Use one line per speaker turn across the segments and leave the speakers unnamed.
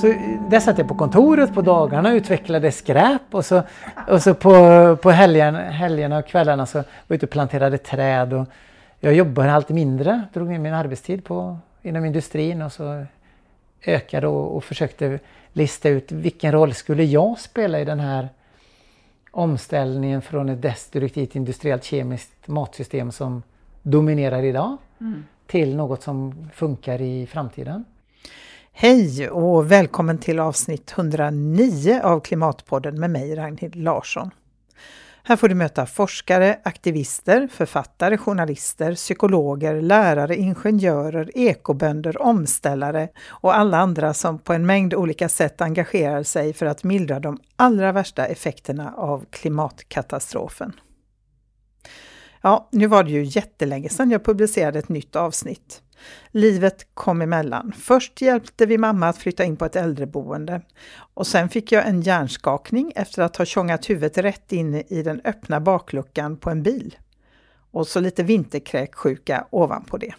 Så där satt jag på kontoret på dagarna och utvecklade skräp och så, och så på, på helgen, helgerna och kvällarna så var jag ute och planterade träd. Och jag jobbade alltid mindre, drog ner min arbetstid på, inom industrin och så ökade och, och försökte lista ut vilken roll skulle jag spela i den här omställningen från ett destruktivt industriellt kemiskt matsystem som dominerar idag mm. till något som funkar i framtiden.
Hej och välkommen till avsnitt 109 av Klimatpodden med mig Ragnhild Larsson. Här får du möta forskare, aktivister, författare, journalister, psykologer, lärare, ingenjörer, ekobönder, omställare och alla andra som på en mängd olika sätt engagerar sig för att mildra de allra värsta effekterna av klimatkatastrofen. Ja, nu var det ju jättelänge sedan jag publicerade ett nytt avsnitt. Livet kom emellan. Först hjälpte vi mamma att flytta in på ett äldreboende och sen fick jag en hjärnskakning efter att ha tjongat huvudet rätt in i den öppna bakluckan på en bil. Och så lite vinterkräksjuka ovanpå det.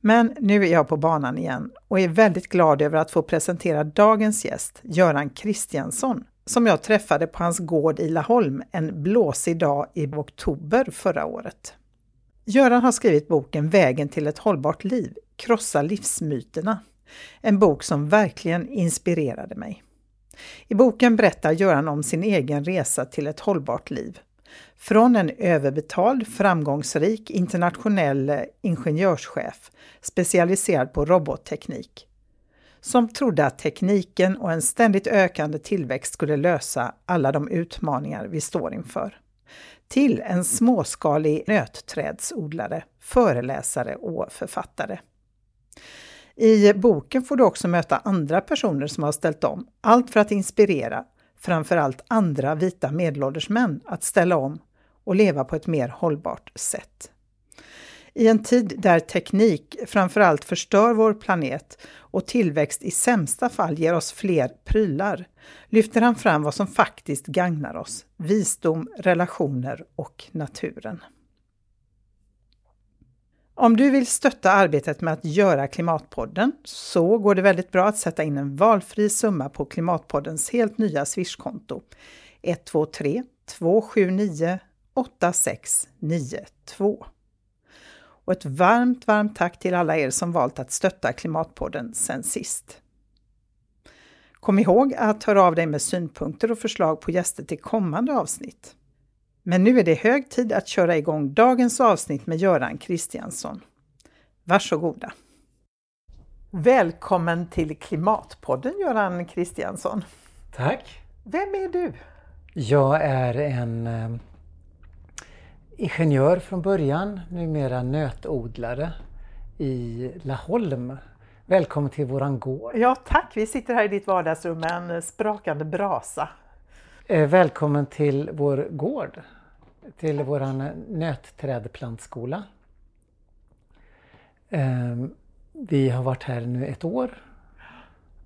Men nu är jag på banan igen och är väldigt glad över att få presentera dagens gäst, Göran Kristiansson, som jag träffade på hans gård i Laholm en blåsig dag i oktober förra året. Göran har skrivit boken Vägen till ett hållbart liv, Krossa livsmyterna. En bok som verkligen inspirerade mig. I boken berättar Göran om sin egen resa till ett hållbart liv. Från en överbetald, framgångsrik internationell eh, ingenjörschef specialiserad på robotteknik som trodde att tekniken och en ständigt ökande tillväxt skulle lösa alla de utmaningar vi står inför till en småskalig nötträdsodlare, föreläsare och författare. I boken får du också möta andra personer som har ställt om, allt för att inspirera framförallt andra vita medelålders män att ställa om och leva på ett mer hållbart sätt. I en tid där teknik framförallt förstör vår planet och tillväxt i sämsta fall ger oss fler prylar, lyfter han fram vad som faktiskt gagnar oss, visdom, relationer och naturen. Om du vill stötta arbetet med att göra Klimatpodden så går det väldigt bra att sätta in en valfri summa på Klimatpoddens helt nya Swish-konto 123 279 8692. Och ett varmt, varmt tack till alla er som valt att stötta Klimatpodden sen sist. Kom ihåg att höra av dig med synpunkter och förslag på gäster till kommande avsnitt. Men nu är det hög tid att köra igång dagens avsnitt med Göran Kristiansson. Varsågoda! Välkommen till Klimatpodden Göran Kristiansson!
Tack!
Vem är du?
Jag är en eh, ingenjör från början, numera nötodlare i Laholm. Välkommen till våran gård.
Ja tack, vi sitter här i ditt vardagsrum med en sprakande brasa.
Eh, välkommen till vår gård, till våran nötträdplantskola. Eh, vi har varit här nu ett år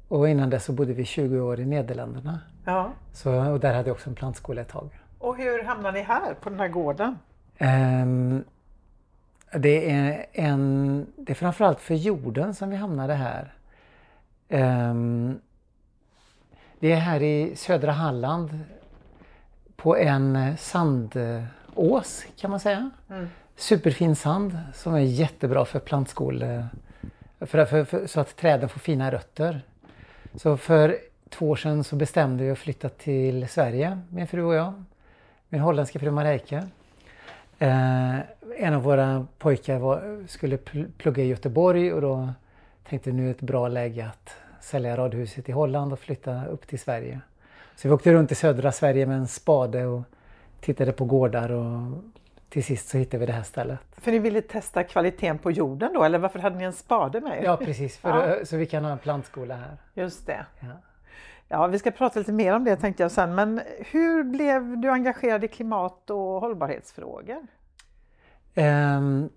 och innan dess så bodde vi 20 år i Nederländerna. Ja. Så, och där hade jag också en plantskola ett tag.
Och hur hamnade ni här på den här gården?
Um, det är, en, det är framförallt för jorden som vi hamnade här. Um, det är här i södra Halland på en sandås kan man säga. Mm. Superfin sand som är jättebra för plantskole, för, för, för, så att träden får fina rötter. Så för två år sedan så bestämde vi att flytta till Sverige, min fru och jag. Min holländska fru Marijke. Eh, en av våra pojkar var, skulle plugga i Göteborg och då tänkte nu är ett bra läge att sälja radhuset i Holland och flytta upp till Sverige. Så vi åkte runt i södra Sverige med en spade och tittade på gårdar och till sist så hittade vi det här stället.
För ni ville testa kvaliteten på jorden då eller varför hade ni en spade med er?
Ja precis, för ja. så vi kan ha en plantskola här.
Just det. Ja. Ja, vi ska prata lite mer om det tänkte jag sen, men hur blev du engagerad i klimat och hållbarhetsfrågor?
Um,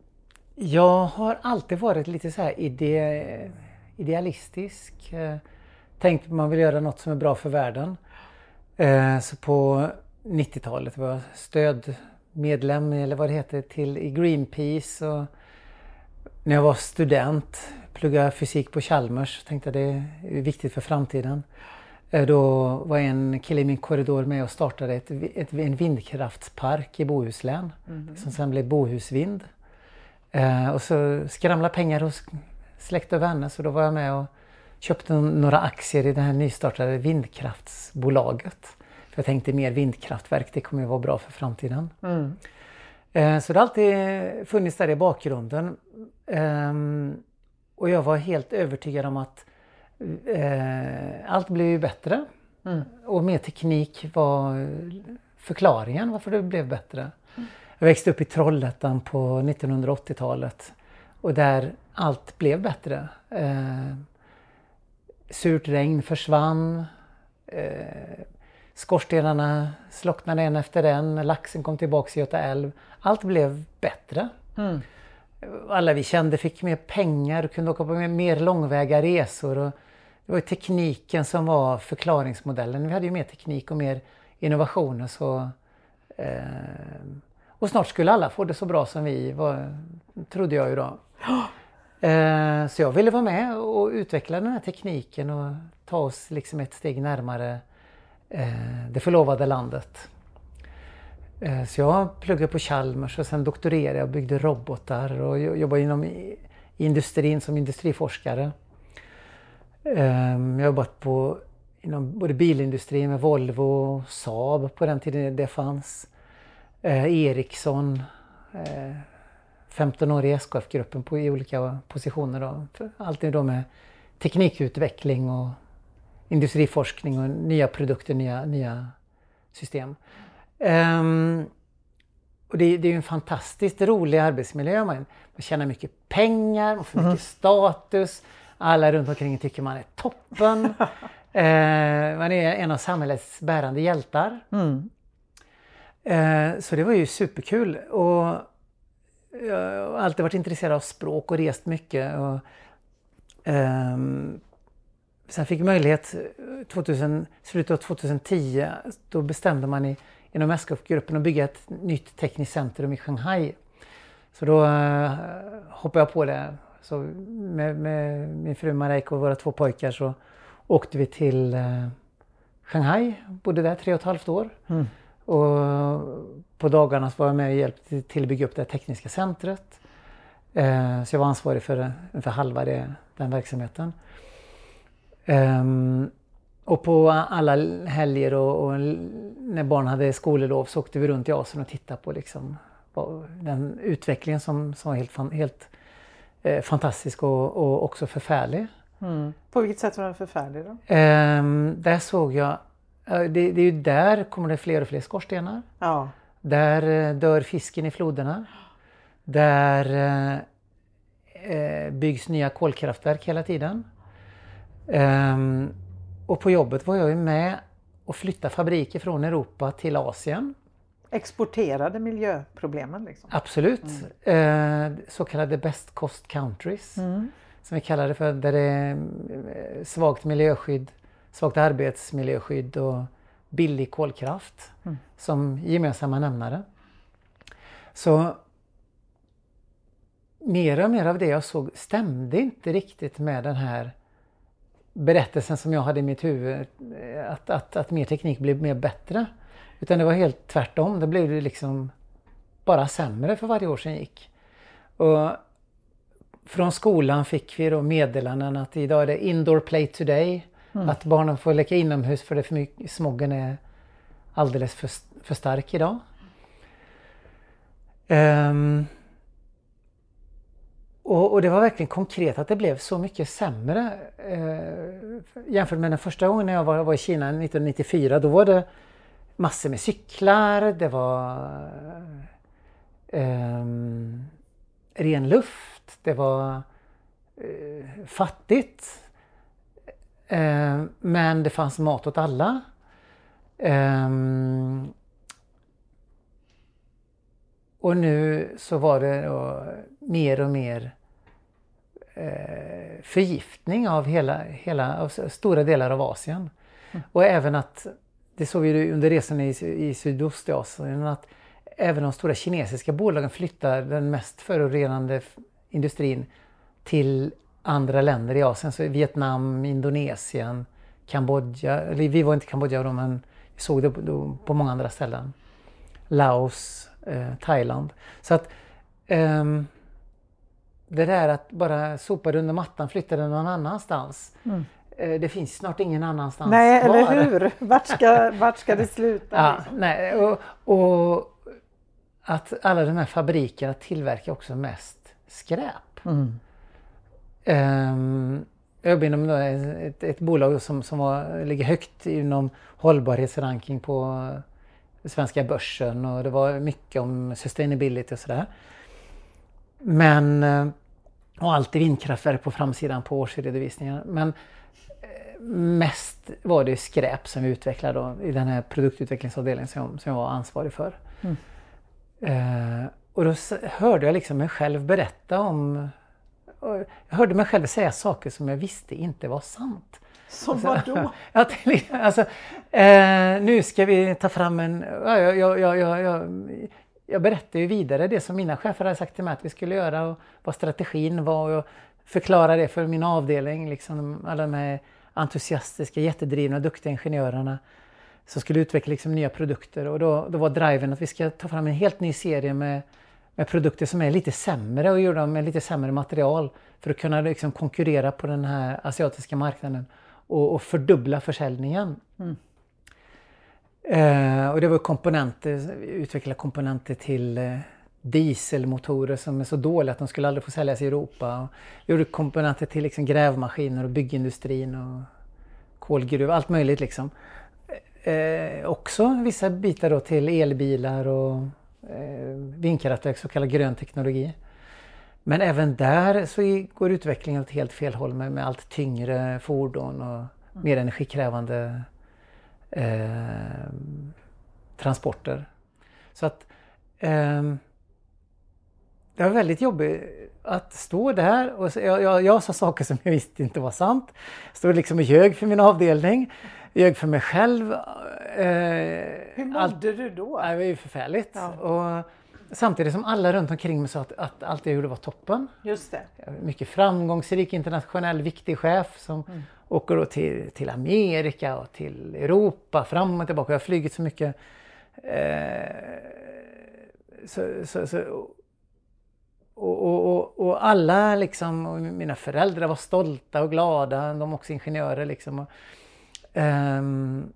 jag har alltid varit lite så här ide, idealistisk. Eh, tänkt att man vill göra något som är bra för världen. Uh, så på 90-talet var jag stödmedlem eller vad det heter till i Greenpeace. Och när jag var student pluggade fysik på Chalmers. Tänkte det är viktigt för framtiden. Eh, då var en kille i min korridor med och startade ett, ett, en vindkraftspark i Bohuslän. Mm. Som sen blev Bohusvind. Eh, och så skramla pengar hos släkt och vänner så då var jag med och köpte några aktier i det här nystartade vindkraftsbolaget. För jag tänkte mer vindkraftverk, det kommer ju vara bra för framtiden. Mm. Eh, så det har alltid funnits där i bakgrunden. Eh, och jag var helt övertygad om att eh, allt blev ju bättre. Mm. Och mer teknik var förklaringen varför det blev bättre. Mm. Jag växte upp i Trollhättan på 1980-talet och där allt blev bättre. Eh, surt regn försvann. Eh, skorstenarna slocknade en efter en. Laxen kom tillbaks i Göta älv. Allt blev bättre. Mm. Alla vi kände fick mer pengar och kunde åka på mer långväga resor. Och det var tekniken som var förklaringsmodellen. Vi hade ju mer teknik och mer innovationer. Så, eh, och snart skulle alla få det så bra som vi var, trodde jag ju då. Eh, så jag ville vara med och utveckla den här tekniken och ta oss liksom ett steg närmare eh, det förlovade landet. Eh, så jag pluggade på Chalmers och sen doktorerade jag och byggde robotar och jobbade inom industrin som industriforskare. Jag har jobbat på, inom både bilindustrin med Volvo och Saab på den tiden det fanns. Ericsson 15 år i SKF-gruppen på, i olika positioner. Då. Alltid då med teknikutveckling och industriforskning och nya produkter, nya, nya system. Um, och det, det, är en fantastiskt rolig arbetsmiljö. Man, man tjänar mycket pengar, man får mycket mm. status. Alla runt omkring tycker man är toppen. uh, man är en av samhällets bärande hjältar. Mm. Uh, så det var ju superkul. Och jag har alltid varit intresserad av språk och rest mycket. Och, um, sen fick jag möjlighet 2000, slutet av 2010, då bestämde man i, inom SKF-gruppen att bygga ett nytt tekniskt centrum i Shanghai. Så då uh, hoppade jag på det. Så med, med min fru Mareike och våra två pojkar så åkte vi till uh, Shanghai, bodde där tre och ett halvt år. Mm. Och på dagarna var jag med och hjälpte till att bygga upp det tekniska centret. Eh, så jag var ansvarig för ungefär halva det, den verksamheten. Um, och på alla helger och, och, när barn hade skolelov så åkte vi runt i Asien och tittade på liksom, den utvecklingen som, som var helt, helt eh, fantastisk och, och, också förfärlig.
Mm. På vilket sätt var den förfärlig då?
Um, där såg jag det, det är ju där kommer det fler och fler skorstenar. Ja. Där eh, dör fisken i floderna. Där eh, eh, byggs nya kolkraftverk hela tiden. Um, och på jobbet var jag ju med och flyttade fabriker från Europa till Asien.
Exporterade miljöproblemen? Liksom.
Absolut. Mm. Eh, så kallade best cost countries. Mm. Som vi kallar det för, där det är eh, svagt miljöskydd svagt arbetsmiljöskydd och billig kolkraft mm. som gemensamma nämnare. Så mer och mer av det jag såg stämde inte riktigt med den här berättelsen som jag hade i mitt huvud. Att, att, att mer teknik blev mer bättre. Utan det var helt tvärtom. Det blev liksom bara sämre för varje år som gick. Och från skolan fick vi då meddelanden att idag är det indoor play today. Mm. Att barnen får leka inomhus för det för mycket, smoggen är alldeles för, för stark idag. Um, och, och, det var verkligen konkret att det blev så mycket sämre. Uh, jämfört med den första gången jag var, var i Kina 1994. Då var det massor med cyklar, det var um, ren luft, det var uh, fattigt. Eh, men det fanns mat åt alla. Eh, och nu så var det mer och mer eh, förgiftning av hela, hela av stora delar av Asien. Mm. Och även att, det såg vi under resan i, i Sydostasien, att även de stora kinesiska bolagen flyttar den mest förorenande industrin till andra länder i Asien. Så Vietnam, Indonesien, Kambodja. Eller vi var inte i Kambodja då men vi såg det på, på många andra ställen. Laos, eh, Thailand. Så att ehm, det där att bara sopa det under mattan, flytta den någon annanstans. Mm. Eh, det finns snart ingen annanstans
Nej, kvar. eller hur? Vart ska, vart ska det sluta?
Ja, nej, och, och, att alla de här fabrikerna tillverkar också mest skräp. Mm. Um, jag inom ett, ett bolag som, som var, ligger högt inom hållbarhetsranking på svenska börsen och det var mycket om sustainability och sådär. Men, eh, och alltid vindkraftverk på framsidan på årsredovisningen. Men eh, mest var det skräp som vi utvecklade då, i den här produktutvecklingsavdelningen som, som jag var ansvarig för. Mm. Eh, och då hörde jag liksom mig själv berätta om jag hörde mig själv säga saker som jag visste inte var sant.
Som alltså, vadå?
Ja, alltså, eh, nu ska vi ta fram en... Ja, jag, jag, jag, jag, jag berättade ju vidare det som mina chefer hade sagt till mig att vi skulle göra och vad strategin var och förklara det för min avdelning. Liksom, alla de här entusiastiska, jättedrivna, duktiga ingenjörerna som skulle utveckla liksom, nya produkter och då, då var driven att vi ska ta fram en helt ny serie med, med produkter som är lite sämre och göra dem med lite sämre material för att kunna liksom, konkurrera på den här asiatiska marknaden och, och fördubbla försäljningen. Mm. Eh, och det var komponenter, utveckla komponenter till eh, dieselmotorer som är så dåliga att de skulle aldrig få säljas i Europa. Och gjorde komponenter till liksom, grävmaskiner och byggindustrin och kolgruv, allt möjligt liksom. Eh, också vissa bitar då till elbilar och eh, vindkraftverk, så kallad grön teknologi. Men även där så går utvecklingen åt helt fel håll med, med allt tyngre fordon och mer energikrävande eh, transporter. Så att eh, det var väldigt jobbigt att stå där och jag, jag, jag sa saker som jag visste inte var sant. Stod liksom och ljög för min avdelning, ljög för mig själv.
Eh, Hur mådde allt, du då?
Det var ju förfärligt. Ja. Och, Samtidigt som alla runt omkring mig sa att, att allt jag gjorde var toppen.
Just det.
Mycket framgångsrik internationell viktig chef som mm. åker då till, till Amerika och till Europa fram och tillbaka. Jag har flugit så mycket. Eh, så, så, så, och, och, och, alla liksom, och mina föräldrar var stolta och glada, de också ingenjörer liksom. Och, um,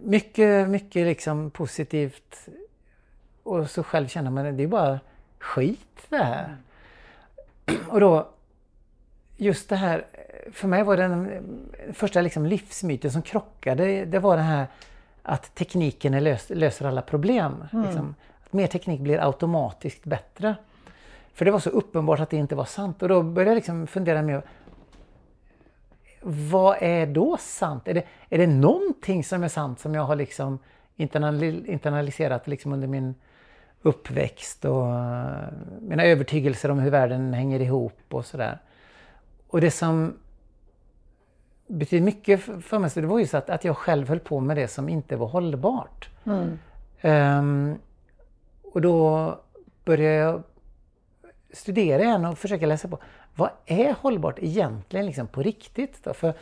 mycket, mycket liksom positivt och så själv känner man det är bara skit det här. Mm. Och då, just det här, för mig var den första liksom livsmyten som krockade, det var det här att tekniken lös, löser alla problem. Mm. Liksom. Mer teknik blir automatiskt bättre. För det var så uppenbart att det inte var sant och då började jag liksom fundera mer vad är då sant? Är det, är det någonting som är sant som jag har liksom internaliserat liksom under min uppväxt och eh, mina övertygelser om hur världen hänger ihop och sådär. Och det som betyder mycket för mig det var ju så att, att jag själv höll på med det som inte var hållbart. Mm. Um, och då började jag studera igen och försöka läsa på vad är hållbart egentligen liksom på riktigt? Då? För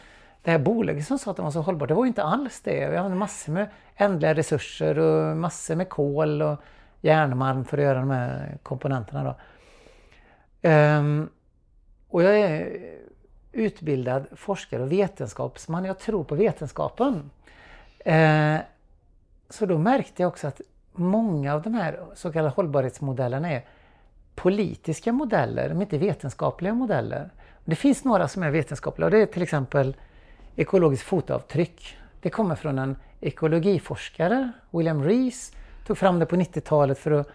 det här bolaget som sa att det var så hållbart, det var ju inte alls det. Vi hade massor med ändliga resurser och massor med kol och järnmalm för att göra de här komponenterna. Då. Um, och jag är utbildad forskare och vetenskapsman. Jag tror på vetenskapen. Uh, så då märkte jag också att många av de här så kallade hållbarhetsmodellerna är politiska modeller, de är inte vetenskapliga modeller. Det finns några som är vetenskapliga och det är till exempel ekologiskt fotavtryck. Det kommer från en ekologiforskare, William Rees, tog fram det på 90-talet för att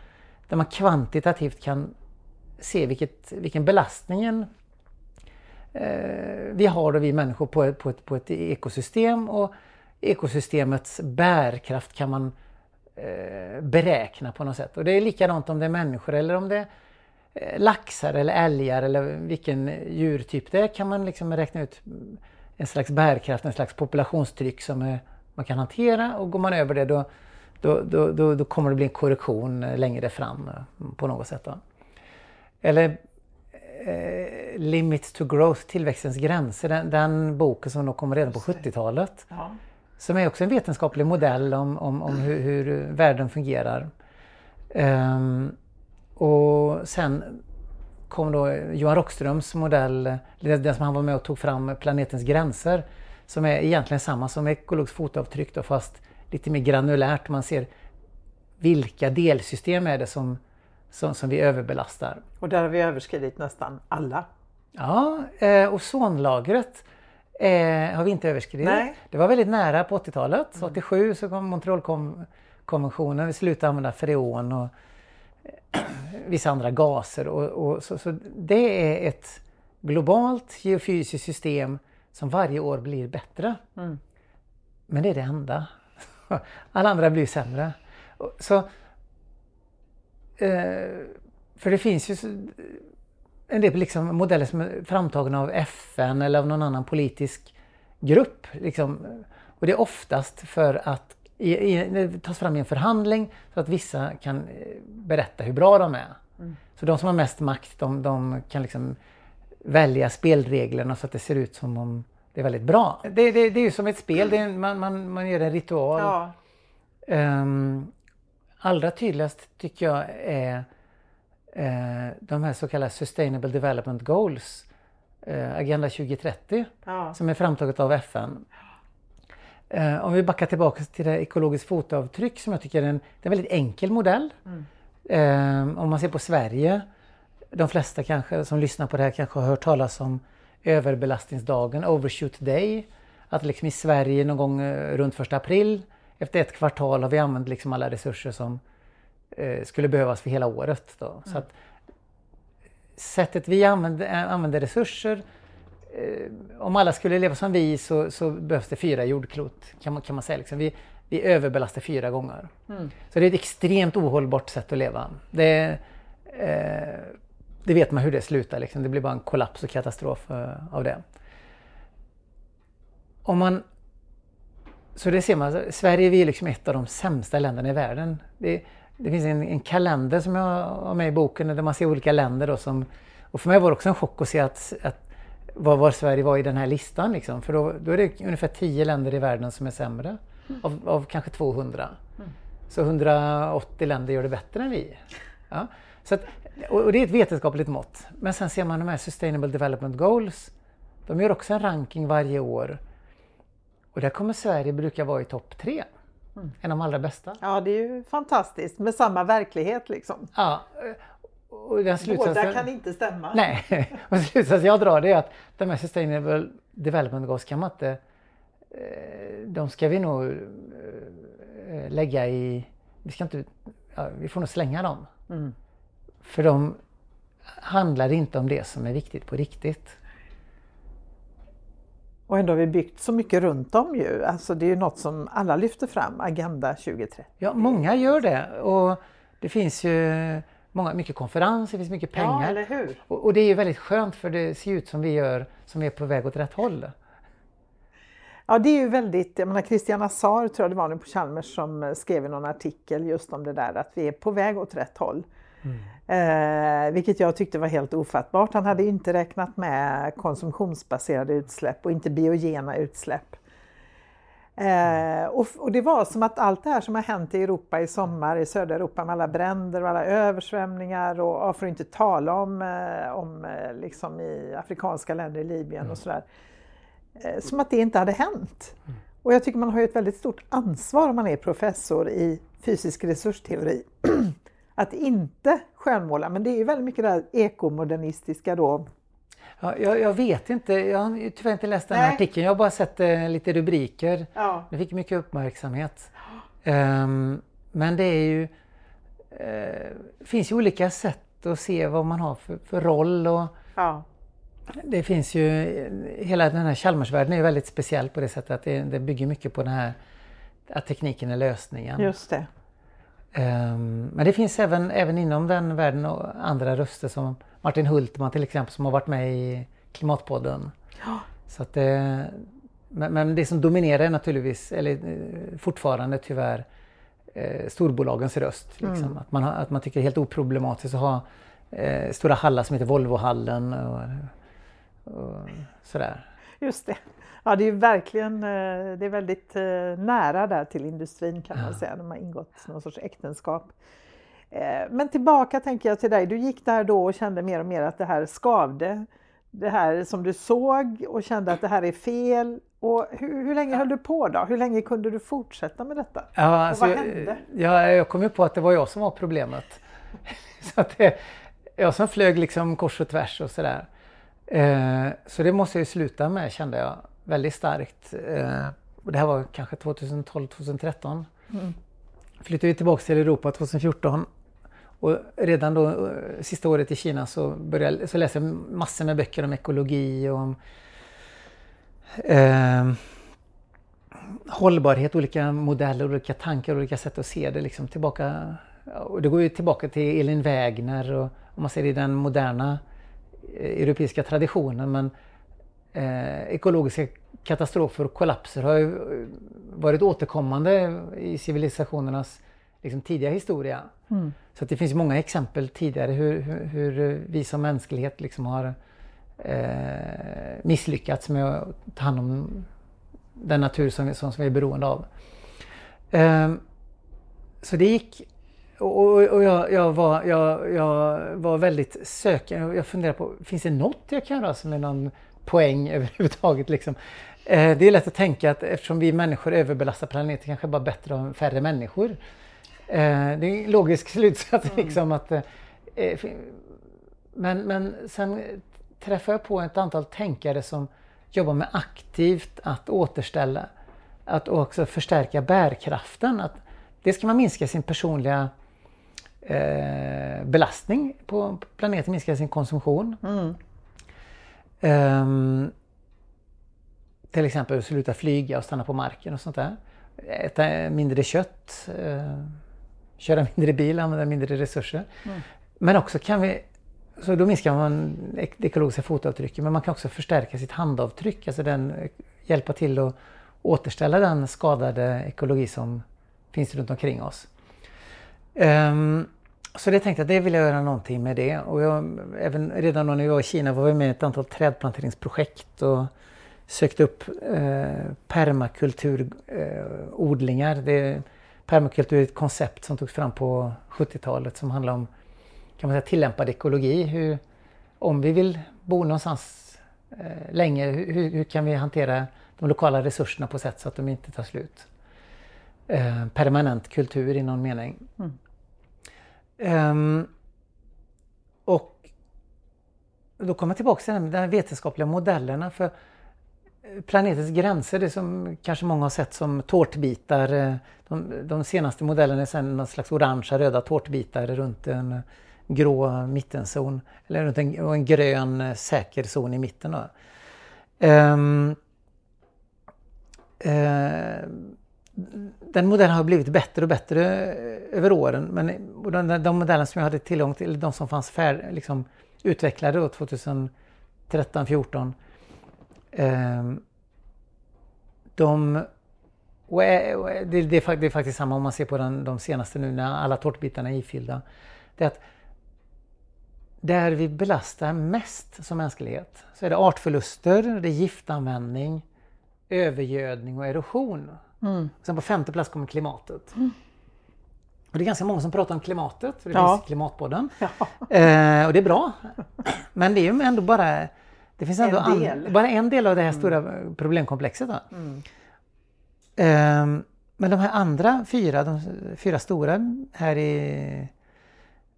där man kvantitativt kan se vilket, vilken belastningen eh, vi har då vi människor på ett, på, ett, på ett ekosystem och ekosystemets bärkraft kan man eh, beräkna på något sätt. Och det är likadant om det är människor eller om det är eh, laxar eller älgar eller vilken djurtyp det är kan man liksom räkna ut en slags bärkraft, en slags populationstryck som är, man kan hantera och går man över det då då, då, då, då, kommer det bli en korrektion längre fram eh, på något sätt. Då. Eller eh, Limits to Growth, Tillväxtens gränser, den, den boken som då kom redan på 70-talet.
Ja.
Som är också en vetenskaplig modell om, om, om hur, hur världen fungerar. Ehm, och sen kom då Johan Rockströms modell, den som han var med och tog fram, Planetens gränser. Som är egentligen samma som ekologiskt fotavtryck då, fast lite mer granulärt. Man ser vilka delsystem är det som, som, som vi överbelastar.
Och där har vi överskridit nästan alla.
Ja, eh, ozonlagret eh, har vi inte överskridit.
Nej.
Det var väldigt nära på 80-talet. 87 så kom Montrealkonventionen. Vi slutade använda freon och eh, vissa andra gaser. Och, och så, så det är ett globalt geofysiskt system som varje år blir bättre.
Mm.
Men det är det enda. Alla andra blir sämre. Så, eh, för det finns ju så- en del liksom modeller som är framtagna av FN eller av någon annan politisk grupp. Liksom. Och det är oftast för att i, i, tas fram i en förhandling så att vissa kan eh, berätta hur bra de är. Så de som har mest makt de, de kan liksom välja spelreglerna så att det ser ut som om det är väldigt bra. Det, det, det är ju som ett spel, en- man, man, man gör en ritual.
Ja.
Ehm, allra tydligast tycker jag är de här så kallade Sustainable Development Goals, eh, Agenda 2030,
Ja.
som är framtaget av FN. Eh, om vi backar tillbaka till det ekologiskt fotavtryck som jag tycker är en, det är en väldigt enkel modell. Eh, om man ser på Sverige, de flesta kanske som lyssnar på det här kanske har hört talas om överbelastningsdagen, Overshoot Day. Att liksom i Sverige någon gång eh, runt första april efter ett kvartal har vi använt liksom alla resurser som eh, skulle behövas för hela året. Då. Så att sättet vi använder, eh, använder resurser eh, om alla skulle leva som vi så, så behövs det fyra jordklot kan man, kan man säga. Liksom. Vi, vi överbelastar fyra gånger. Så det är ett extremt ohållbart sätt att leva. Det, eh, det vet man hur det slutar. Liksom. Det blir bara en kollaps och katastrof eh, av det. Om man, så det ser man, Sverige vi är liksom ett av de sämsta länderna i världen. Det, det finns en, en kalender som jag har med i boken där man ser olika länder. Då som, och för mig var det också en chock att se att, att var, var Sverige var i den här listan. Liksom. För då, då är det ungefär 10 länder i världen som är sämre. Av, av kanske 200. Så 180 länder gör det bättre än vi. Ja. Så att, och och det är ett vetenskapligt mått. Men sen ser man de här Sustainable Development Goals. De gör också en ranking varje år. Och där kommer Sverige brukar vara i topp tre. En av de allra bästa.
ja, det är ju fantastiskt med samma verklighet liksom.
Ja, och den slutsatsen...
Båda kan inte stämma.
Nej, och slutsatsen jag drar det är att de här Sustainable Development Goals kan man inte... eh, De ska vi nog eh, lägga i... Vi ska inte... Ja, vi får nog slänga dem.
Mm.
För de handlar inte om det som är viktigt på riktigt.
Och ändå har vi byggt så mycket runt om ju. Alltså det är ju något som alla lyfter fram, Agenda 2030.
Ja, många gör det. Och det finns ju många, mycket konferenser, det finns mycket pengar.
Ja, eller hur?
Och, och det är ju väldigt skönt för det ser ut som vi gör, som är på väg åt rätt håll.
Ja, det är ju väldigt, jag menar Christian Assar tror jag det var nu på Chalmers som skrev i någon artikel just om det där att vi är på väg åt rätt håll. Eh, vilket jag tyckte var helt ofattbart. Han hade inte räknat med konsumtionsbaserade utsläpp och inte biogena utsläpp. Eh, och, och det var som att allt det här som har hänt i Europa i sommar, i södra Europa med alla bränder och alla översvämningar och, och för att inte tala om, eh, om eh, liksom i afrikanska länder, i Libyen och sådär. Eh, som att det inte hade hänt. Och jag tycker man har ett väldigt stort ansvar om man är professor i fysisk resursteori. att inte skönmåla, men det är ju väldigt mycket det här ekomodernistiska då.
Ja, jag, jag vet inte, jag har tyvärr inte läst den här
Nej.
artikeln. Jag har bara sett eh, lite rubriker.
Ja.
Det fick mycket uppmärksamhet. Ehm, men det är ju... eh, finns ju olika sätt att se vad man har för, för roll och
Ja.
det finns ju... Hela den här Chalmersvärlden är ju väldigt speciell på det sättet att det, det bygger mycket på den här att tekniken är lösningen.
Just det.
Ehm, men det finns även, även inom den världen och andra röster som Martin Hultman till exempel som har varit med i Klimatpodden. Så att det, men, men det som dominerar är naturligtvis, eller eh, fortfarande tyvärr, eh, storbolagens röst. Liksom. Att, man att man tycker det är helt oproblematiskt att ha eh, stora hallar som heter Volvohallen och, och sådär.
Just det. Ja, det är verkligen eh, det är väldigt eh, nära där till industrin kan man säga, de har ingått någon sorts äktenskap. Eh, Men tillbaka tänker jag till dig, du gick där då och kände mer och mer att det här skavde. Det här som du såg och kände att det här är fel. Och hur, hur länge höll du på då? Hur länge kunde du fortsätta med detta?
Ja, alltså,
vad hände?
Ja, jag kom ju på att det var jag som var problemet. så att det, jag som flög liksom kors och tvärs och sådär. Eh, så det måste jag ju sluta med kände jag väldigt starkt. Eh, och det här var kanske 2012-2013.
Mm.
Flyttade vi tillbaka till Europa 2014. Och redan då, eh, sista året i Kina så, började, så läste jag massor med böcker om ekologi och om eh, hållbarhet, olika modeller, olika tankar, olika sätt att se det. Liksom tillbaka, och det går ju tillbaka till Elin Wägner och om man ser i den moderna eh, europeiska traditionen. Men eh, ekologiska katastrofer och kollapser har ju eh, varit återkommande i civilisationernas liksom, tidiga historia.
Mm.
Så att det finns många exempel tidigare hur, hur, hur vi som mänsklighet liksom har eh, misslyckats med att ta hand om den natur som, vi- som, som vi är beroende av. Ehm, så det gick och, och, och jag, jag, var, jag, jag var väldigt sökande. Jag funderade på, finns det något jag kan göra som är någon poäng överhuvudtaget? Liksom? Eh, det är lätt att tänka att eftersom vi människor överbelastar planeten kanske bara bättre att ha färre människor. Eh, det är en logisk slutsats liksom att eh, men, men sen träffade jag på ett antal tänkare som jobbar med aktivt att återställa, att också förstärka bärkraften. Att det ska man minska sin personliga eh, belastning på planeten, minska sin konsumtion.
Mm.
Ehm, till exempel sluta flyga och stanna på marken och sånt där. Äta mindre kött, eh, köra mindre bil, använda mindre resurser.
Mm.
Men också kan vi, så då minskar man det ekologiska fotavtrycket, men man kan också förstärka sitt handavtryck, alltså den, eh, hjälpa till att återställa den skadade ekologi som finns runt omkring oss. Ehm, så det tänkte jag, det vill jag göra någonting med det. Och jag, även redan då när jag var i Kina var jag med i ett antal trädplanteringsprojekt och sökte upp eh, permakulturodlingar. Eh, det, permakultur är ett koncept som togs fram på 70-talet som handlar om kan man säga, tillämpad ekologi. Hur, om vi vill bo någonstans eh, länge, hur, hur kan vi hantera de lokala resurserna på sätt så att de inte tar slut? Eh, permanent kultur i någon mening.
Mm.
Um, och då kommer jag tillbaka till de här vetenskapliga modellerna för eh, planetens gränser, det som kanske många har sett som tårtbitar. Eh, de, de senaste modellerna är sen någon slags orangea röda tårtbitar runt en grå mittenzon. Eller runt en, och en grön eh, säker zon i mitten. Då. um, den modellen har blivit bättre och bättre eh, över åren. Men de, de modeller som jag hade tillgång till, de som fanns fär, liksom, utvecklade 2013, 14 eh, de och eh, eh, det, det, är, det är faktiskt samma om man ser på den, de senaste nu när alla tårtbitarna är ifyllda. Det är att där vi belastar mest som mänsklighet så är det artförluster, det är giftanvändning, övergödning och erosion.
Mm.
Sen på femte plats kommer klimatet. Och det är ganska många som pratar om klimatet, för det
Ja.
finns Klimatpodden.
Ja.
Eh, och det är bra. Men det är ju ändå bara det finns ändå
En
an-
del.
bara en del av det här stora problemkomplexet.
Mm.
Ehm, men de här andra fyra, de fyra stora här i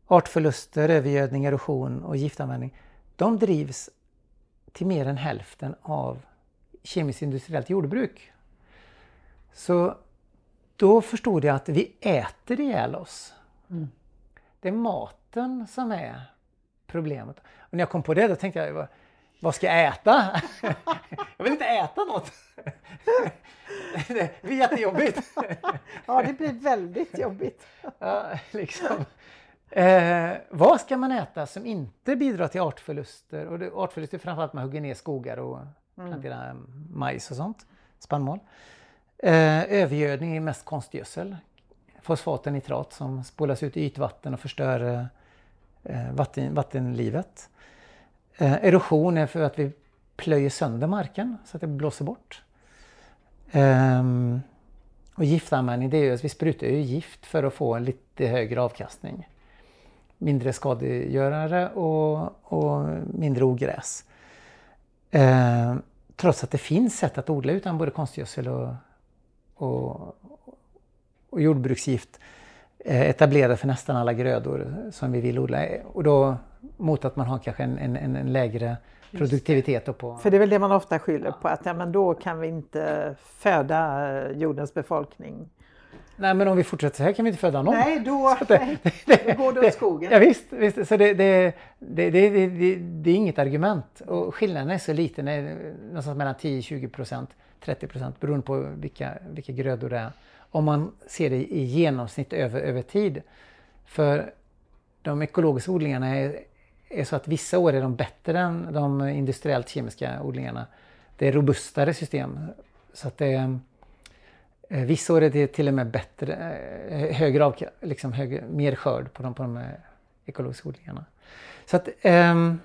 artförluster, övergödning, erosion och giftanvändning. De drivs till mer än hälften av kemiskt industriellt jordbruk. Så då förstod jag att vi äter ihjäl oss.
Mm.
Det är maten som är problemet. Och när jag kom på det då tänkte jag, vad- ska jag äta? jag vill inte äta något. det blir jättejobbigt.
ja, det blir väldigt jobbigt.
Ja, liksom. Eh, vad ska man äta som inte bidrar till artförluster? Och det, artförluster framförallt man hugger ner skogar och planterar majs och sånt, spannmål. Eh, övergödning är mest konstgödsel. Fosfat och nitrat som spolas ut i ytvatten och förstör eh, vatten, vattenlivet. Eh, erosion är för att vi plöjer sönder marken så att det blåser bort. Eh, och giftanvändning det är ju att vi sprutar ju gift för att få en lite högre avkastning. Mindre skadegörare och, och mindre ogräs. Eh, trots att det finns sätt att odla utan både konstgödsel och, och, och jordbruksgift eh, etablerade för nästan alla grödor som vi vill odla. Och då mot att man har kanske en, en, en lägre produktivitet. På...
För det är väl det man ofta skyller på, att ja, men då kan vi inte föda eh, jordens befolkning.
Nej men om vi fortsätter så här kan vi inte föda någon.
Nej, då, det, det, då går det åt skogen.
Ja, visst, visst. så det, det, det, det, är inget argument. Och skillnaden är så liten, någonstans mellan 10-20 procent, 30 procent beroende på vilka, vilka grödor det är. Om man ser det i genomsnitt över, över tid. För de ekologiska odlingarna är är så att vissa år är de bättre än de industriellt kemiska odlingarna. Det är robustare system. Så att det är, eh, vissa år är det till och med bättre, eh, högre av, liksom högre, mer skörd på de, på de ekologiska odlingarna. Så att, um,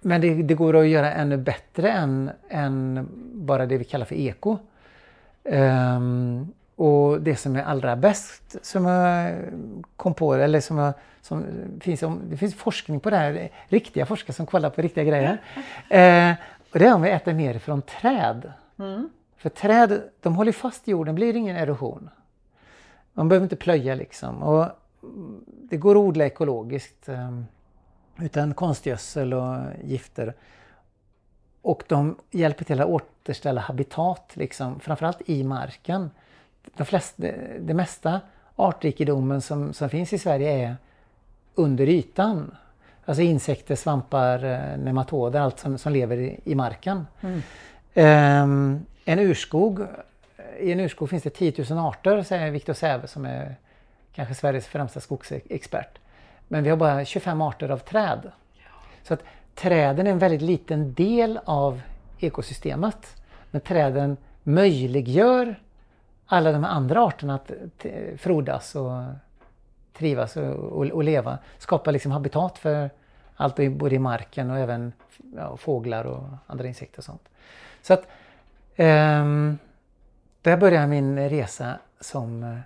men det, det, går att göra ännu bättre än, än bara det vi kallar för eko. Um, och det som är allra bäst som jag kom på, eller som, jag, som finns, det finns forskning på det här, riktiga forskare som kollar på riktiga grejer. Eh, och det är om vi äter mer från träd. Mm. För träd, de håller fast jorden, blir ingen erosion. Man behöver inte plöja liksom. Och det går att odla ekologiskt eh, utan konstgödsel och gifter. Och de hjälper till att återställa habitat, liksom, framförallt i marken de flesta, det mesta artrikedomen som, som finns i Sverige är under ytan. Alltså insekter, svampar, eh, nematoder, allt som, som lever i, i marken. Mm. Um, en urskog, I en urskog finns det 10 000 arter, säger Viktor Säve som är kanske Sveriges främsta skogsexpert. Men vi har bara 25 arter av träd. Så att träden är en väldigt liten del av ekosystemet. Men träden möjliggör alla de andra arterna att frodas och trivas och, och, och leva. Skapar liksom habitat för allt både i marken och även ja, fåglar och andra insekter och sånt. Så att um, där började min resa som uh,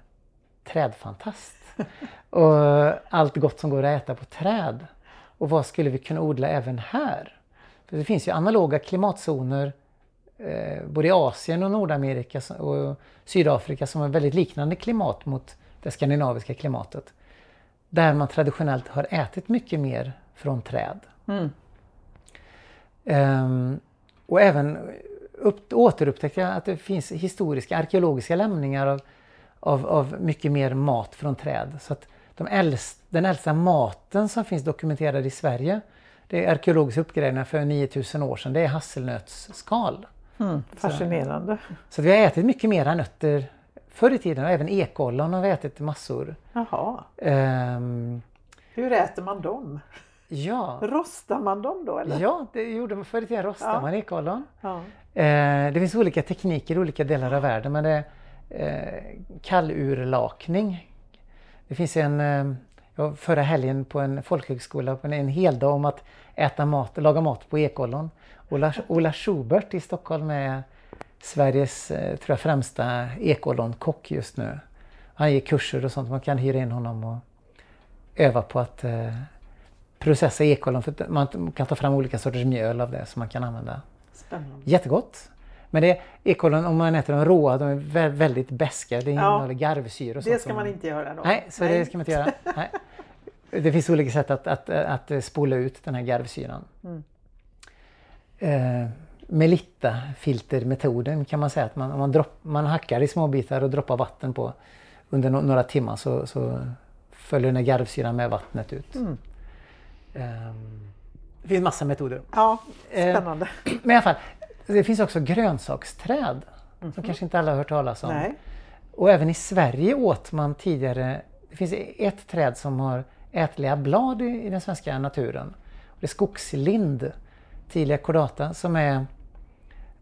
trädfantast. och allt gott som går att äta på träd. Och vad skulle vi kunna odla även här? För det finns ju analoga klimatzoner eh, både i Asien och Nordamerika och Sydafrika som har väldigt liknande klimat mot det skandinaviska klimatet. Där man traditionellt har ätit mycket mer från träd. Mm. Um, och även upp, återupptäckte jag att det finns historiska arkeologiska lämningar av, av, av mycket mer mat från träd. Så att de äldst, den äldsta maten som finns dokumenterad i Sverige, det är arkeologiska uppgrävningar för 9000 år sedan, det är hasselnötsskal.
Mm, fascinerande.
Så, så, vi har ätit mycket mera nötter förr i tiden och även ekollon har vi ätit massor.
Jaha. Um, Hur äter man dem?
Ja.
Rostar man dem då eller?
Ja, det gjorde man förr i tiden. Rostade ja. man ekollon. Ja. Uh, det finns olika tekniker i olika delar av världen men det är uh, kallurlakning. Det finns en, jag förra helgen på en folkhögskola på en, en hel dag om att äta mat, laga mat på ekollon. Ola, Ola Schubert i Stockholm är Sveriges eh, tror jag, främsta ekollonkock just nu. Han ger kurser och sånt. Man kan hyra in honom och öva på att eh, processa ekollon. För man kan ta fram olika sorters mjöl av det som man kan använda.
Spännande.
Jättegott! Men det ekollon, om man äter dem råa, de är väldigt beska. Det innehåller ja, garvsyra och
sånt. Det ska man inte göra då.
Nej, så Nej. det ska man inte göra. Nej. Det finns olika sätt att, att, att spola ut den här garvsyran. Mm eh, Melitta-filtermetoden kan man säga att man, om man, dropp, man hackar i små bitar och droppar vatten på under no några timmar så, så följer den garvsyran med vattnet ut. Mm. Eh, det finns massa metoder.
Ja, spännande.
Eh, men i alla fall, det finns också grönsaksträd mm som kanske inte alla har hört talas om. Nej. Och även i Sverige åt man tidigare, det finns ett träd som har ätliga blad i, i den svenska naturen. Det är skogslind tidiga kordata som är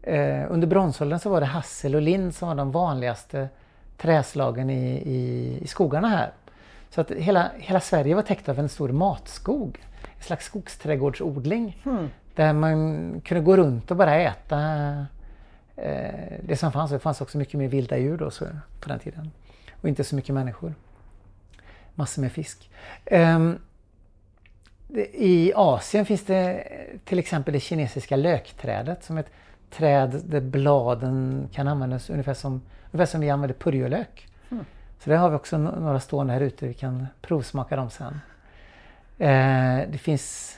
eh, under bronsåldern så var det hassel och lind som var de vanligaste träslagen i, i, i skogarna här. Så att hela, hela Sverige var täckt av en stor matskog. Slags skogsträdgårdsodling.
Mm.
Där man kunde gå runt och bara äta eh, det som fanns. Det fanns också mycket mer vilda djur då, så, på den tiden. Och inte så mycket människor. Massor med fisk. Um, I Asien finns det till exempel det kinesiska lökträdet som ett träd där bladen kan användas ungefär som, ungefär som vi använder purjolök. Mm. Så där har vi också några stående här ute, vi kan provsmaka dem sen. Eh, det finns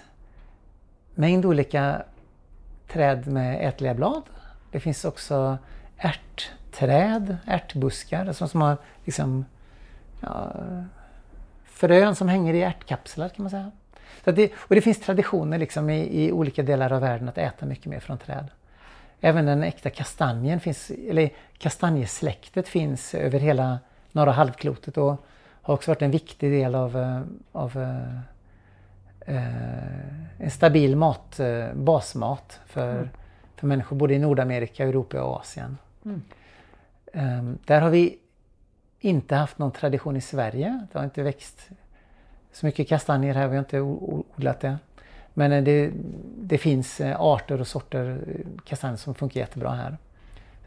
mängd olika träd med ätliga blad. Det finns också ärtträd, ärtbuskar som, som har liksom, ja, frön som hänger i ärtkapslar kan man säga. Så det, och det finns traditioner liksom i, i, olika delar av världen att äta mycket mer från träd. Även den äkta kastanjen finns, eller kastanjesläktet finns över hela norra halvklotet och har också varit en viktig del av, eh, av eh, en stabil mat, uh, basmat för, mm. för människor både i Nordamerika, Europa och Asien. Mm. Um, där har vi inte haft någon tradition i Sverige. Det har inte växt så mycket kastanjer här, vi har inte odlat det. Men eh, det, det finns eh, arter och sorter eh, kastanjer som funkar jättebra här.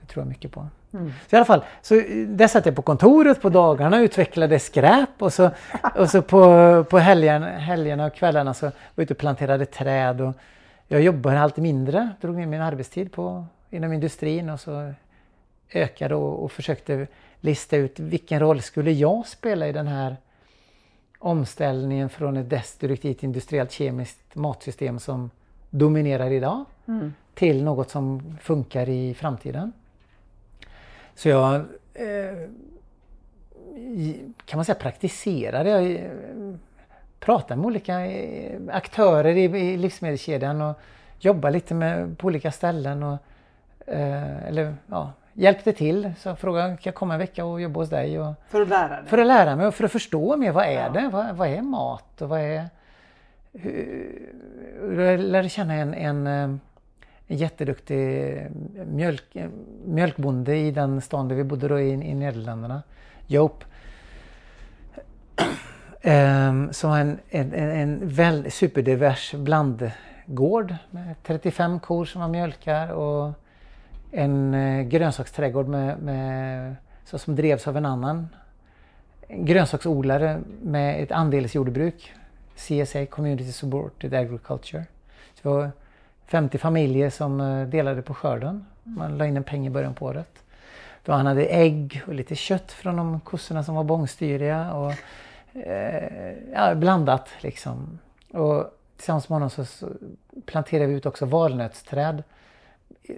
Det tror jag mycket på. Mm. Så i alla fall, så där satt jag på kontoret på dagarna och utvecklade skräp och så, och så på, på helgen, helgerna och kvällarna så var jag ute och planterade träd. Och jag jobbade allt mindre, drog ner min arbetstid på, inom industrin och så ökade och, och försökte lista ut vilken roll skulle jag spela i den här omställningen från ett destruktivt industriellt kemiskt matsystem som dominerar idag mm. till något som funkar i framtiden. Så jag eh, kan man säga praktiserade. Jag eh, pratade med olika eh, aktörer i, i livsmedelskedjan och jobbade lite med, på olika ställen. Och, eh, eller ja, hjälpte till. Så jag frågade, kan jag komma en vecka och jobba hos dig? Och,
för att lära dig?
För att lära mig och för att förstå mer. Vad är ja. det? Vad, vad, är mat? Och vad är... Hur, jag lärde känna en, en, en jätteduktig mjölk, mjölkbonde i den stan där vi bodde då i, i Nederländerna. Joop. Um, som har en, en, en väl, superdivers blandgård med 35 kor som han mjölkar och en eh, grönsaksträdgård med, med, så som drevs av en annan grönsaksodlare med ett andelsjordbruk. CSA, Community Supported Agriculture. Så det var 50 familjer som eh, delade på skörden. Man la in en peng i början på året. Då han hade ägg och lite kött från de kossorna som var bångstyriga. Och, eh, ja, blandat liksom. Och tillsammans med honom så, så planterade vi ut också valnötsträd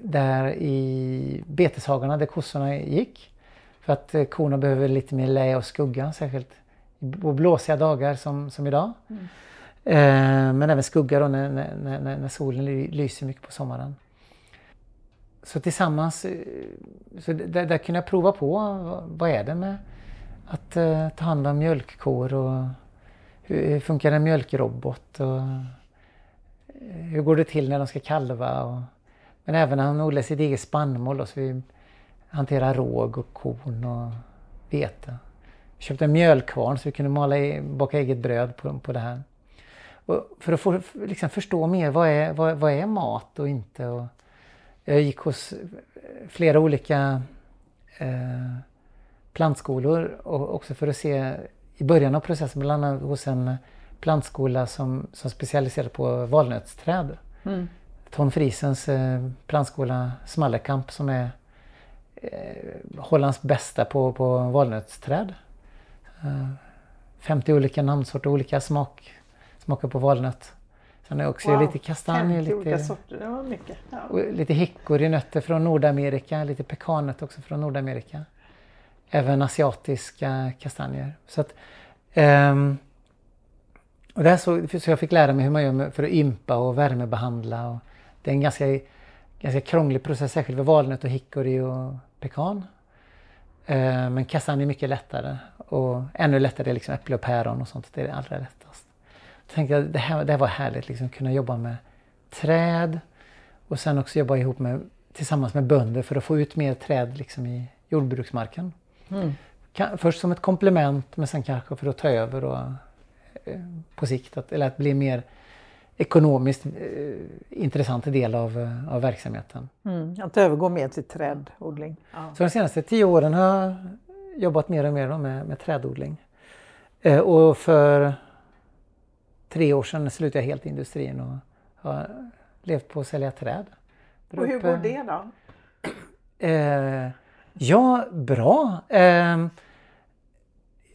där i beteshagarna där kossorna gick. För att eh, korna behöver lite mer lä och skugga, särskilt på blåsiga dagar som, som idag. Mm. Eh, men även skugga då när, när, när, när, solen lyser mycket på sommaren. Så tillsammans, eh, så där, där kunde jag prova på vad är det med att uh, ta hand om mjölkkor och hur, hur funkar en mjölkrobot och hur går det till när de ska kalva och men även när han odlar sitt eget spannmål då, så vi hanterar råg och korn och vete. Vi köpte en mjölkvarn så vi kunde mala i, baka eget bröd på, på det här. Och för att få, liksom förstå mer vad är, vad, vad är mat och inte. Och jag gick hos flera olika eh, plantskolor och också för att se i början av processen, bland annat hos en plantskola som, som specialiserade på valnötsträd. Mm. Ton Friesens eh, plantskola Smallekamp som är eh, Hollands bästa på, på valnötsträd. Eh, 50 olika namnsorter, olika smak, smakar på valnöt. Sen är också wow, lite kastanj, lite,
olika sorter, det var mycket.
Ja. lite hickorynötter från Nordamerika, lite pekannötter också från Nordamerika. Även asiatiska kastanjer. Så att, um, och det så, så jag fick lära mig hur man gör för att ympa och värmebehandla. Och, det är en ganska, ganska krånglig process, särskilt för valnöt och hickory och pekan. Eh, men kastanj är mycket lättare och ännu lättare är liksom äpple och päron och sånt. Det är det allra lättast. Jag tänkte att det här, det här var härligt, liksom, kunna jobba med träd och sen också jobba ihop med, tillsammans med bönder för att få ut mer träd liksom, i jordbruksmarken. Mm. kan, först som ett komplement men sen kanske för att ta över och eh, på sikt att, eller att bli mer ekonomiskt eh, intressant del av, eh, av verksamheten.
Mm, att övergå mer till trädodling.
Ja. Så de senaste tio åren har jag jobbat mer och mer med, med trädodling. Eh, och för tre år sedan slutade jag helt industrin och har levt på att sälja träd.
Och hur går det då?
Eh, ja, bra. Eh,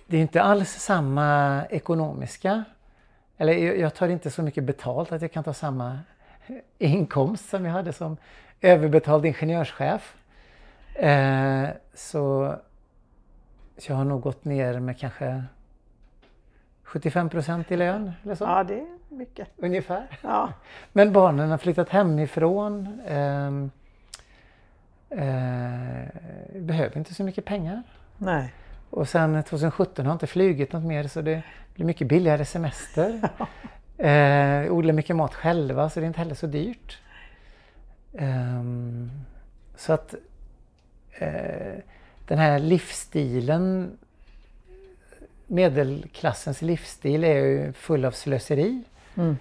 det är inte alls samma ekonomiska eller jag tar inte så mycket betalt att jag kan ta samma inkomst som jag hade som överbetald ingenjörschef. Eh, så, så jag har nog gått ner med kanske 75 procent i lön. Eller så.
Ja, det är mycket.
Ungefär.
Ja.
Men barnen har flyttat hemifrån. Eh, eh, behöver inte så mycket pengar.
Nej.
Och sen 2017 har inte flugit något mer så det blir mycket billigare semester. eh, odlar mycket mat själva så det är inte heller så dyrt. Um, så att eh, den här livsstilen, medelklassens livsstil är ju full av slöseri. Mm.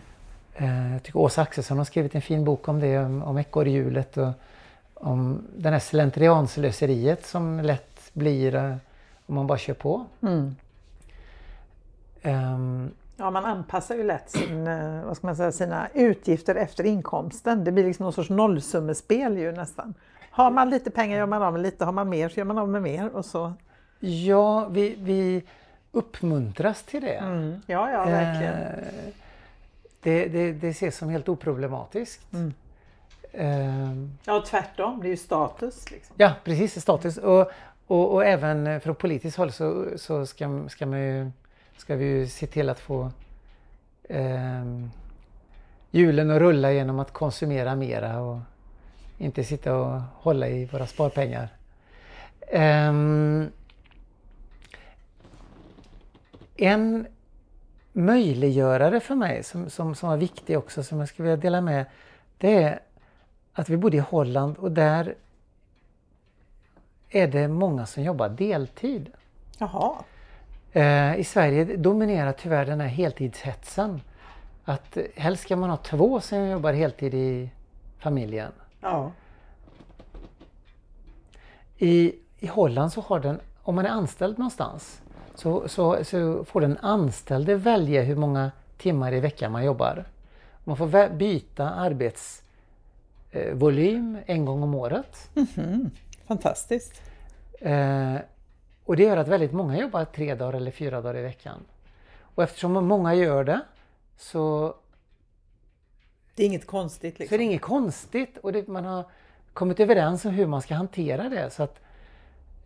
Eh, jag tycker Åsa Axelsson har skrivit en fin bok om det, om, om ekorrhjulet och om den här slentrianslöseriet som lätt blir eh, om man bara kör på. Mm.
Um, ja, man anpassar ju lätt sin, eh, vad ska man säga, sina utgifter efter inkomsten. Det blir liksom någon sorts nollsummespel ju nästan. Har man lite pengar gör man av med lite, har man mer så gör man av med mer och så.
Ja, vi, vi uppmuntras till det.
Mm. Ja, ja, verkligen. Eh,
det, det, det ses som helt oproblematiskt. Mm.
Eh, ja, tvärtom, det är ju status. Liksom.
Ja, precis, status. Och, och, och, även från politiskt håll så, så ska, ska, man ju, ska vi ju se till att få eh, hjulen att rulla genom att konsumera mera och inte sitta och hålla i våra sparpengar. Eh, en möjliggörare för mig som, som, som var viktig också som jag skulle vilja dela med det är att vi bodde i Holland och där är det många som jobbar deltid.
Jaha.
Eh, I Sverige dominerar tyvärr den här heltidshetsen. Att helst ska man ha två som jobbar heltid i familjen.
Ja.
I, I Holland så har den, om man är anställd någonstans, så, så, så får den anställde välja hur många timmar i veckan man jobbar. Man får byta arbetsvolym en gång om året.
Mm -hmm. Fantastiskt.
Eh, och det gör att väldigt många jobbar tre dagar eller fyra dagar i veckan. Och eftersom många gör det så...
Det är inget konstigt? Liksom.
Så det är inget konstigt och det, man har kommit överens om hur man ska hantera det. så att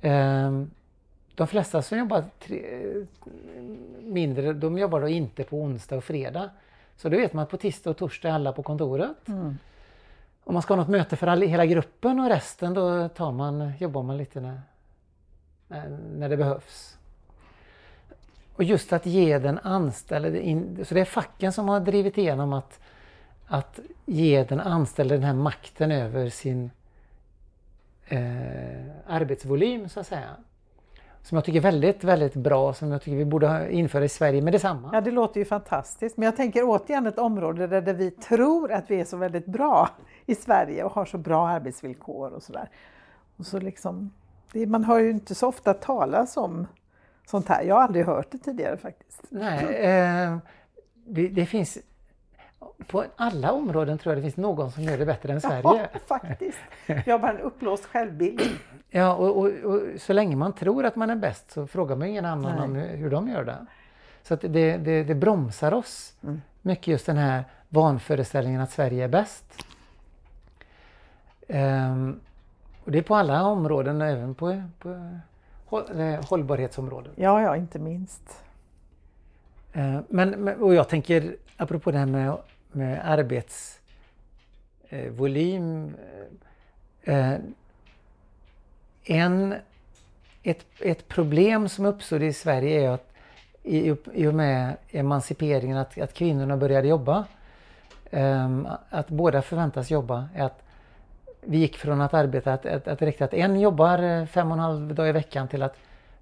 eh, De flesta som jobbar tre, mindre, de jobbar då inte på onsdag och fredag. Så då vet man att på tisdag och torsdag är alla på kontoret. Mm. Om man ska ha något möte för all, hela gruppen och resten då tar man, jobbar man lite när, när det behövs. Och just att ge den anställde, in, så det är facken som har drivit igenom att, att ge den anställde den här makten över sin eh, arbetsvolym så att säga. Som jag tycker är väldigt, väldigt bra, som jag tycker vi borde införa i Sverige med detsamma.
Ja, det låter ju fantastiskt. Men jag tänker återigen ett område där, där vi tror att vi är så väldigt bra i Sverige och har så bra arbetsvillkor och sådär. Och så liksom, det, man hör ju inte så ofta talas om sånt här. Jag har aldrig hört det tidigare faktiskt.
Nej, eh, det, det, finns på alla områden tror jag det finns någon som gör det bättre än Sverige.
Ja, faktiskt. Jag har bara en uppblåst självbild.
Ja, och, och, och, så länge man tror att man är bäst så frågar man ingen annan Nej. om hur de gör det. Så att det, det, det bromsar oss mm. mycket just den här vanföreställningen att Sverige är bäst. Um, och det är på alla områden, även på, på hållbarhetsområden.
Ja, ja, inte minst.
Uh, men, och jag tänker, apropå det här med, med arbetsvolym. Uh, en, ett, ett problem som uppstod i Sverige är att i, i och med emanciperingen, att, att kvinnorna började jobba, um, att båda förväntas jobba, är att vi gick från att arbeta, att, att, att det räckte att en jobbar eh, fem och en halv dag i veckan till att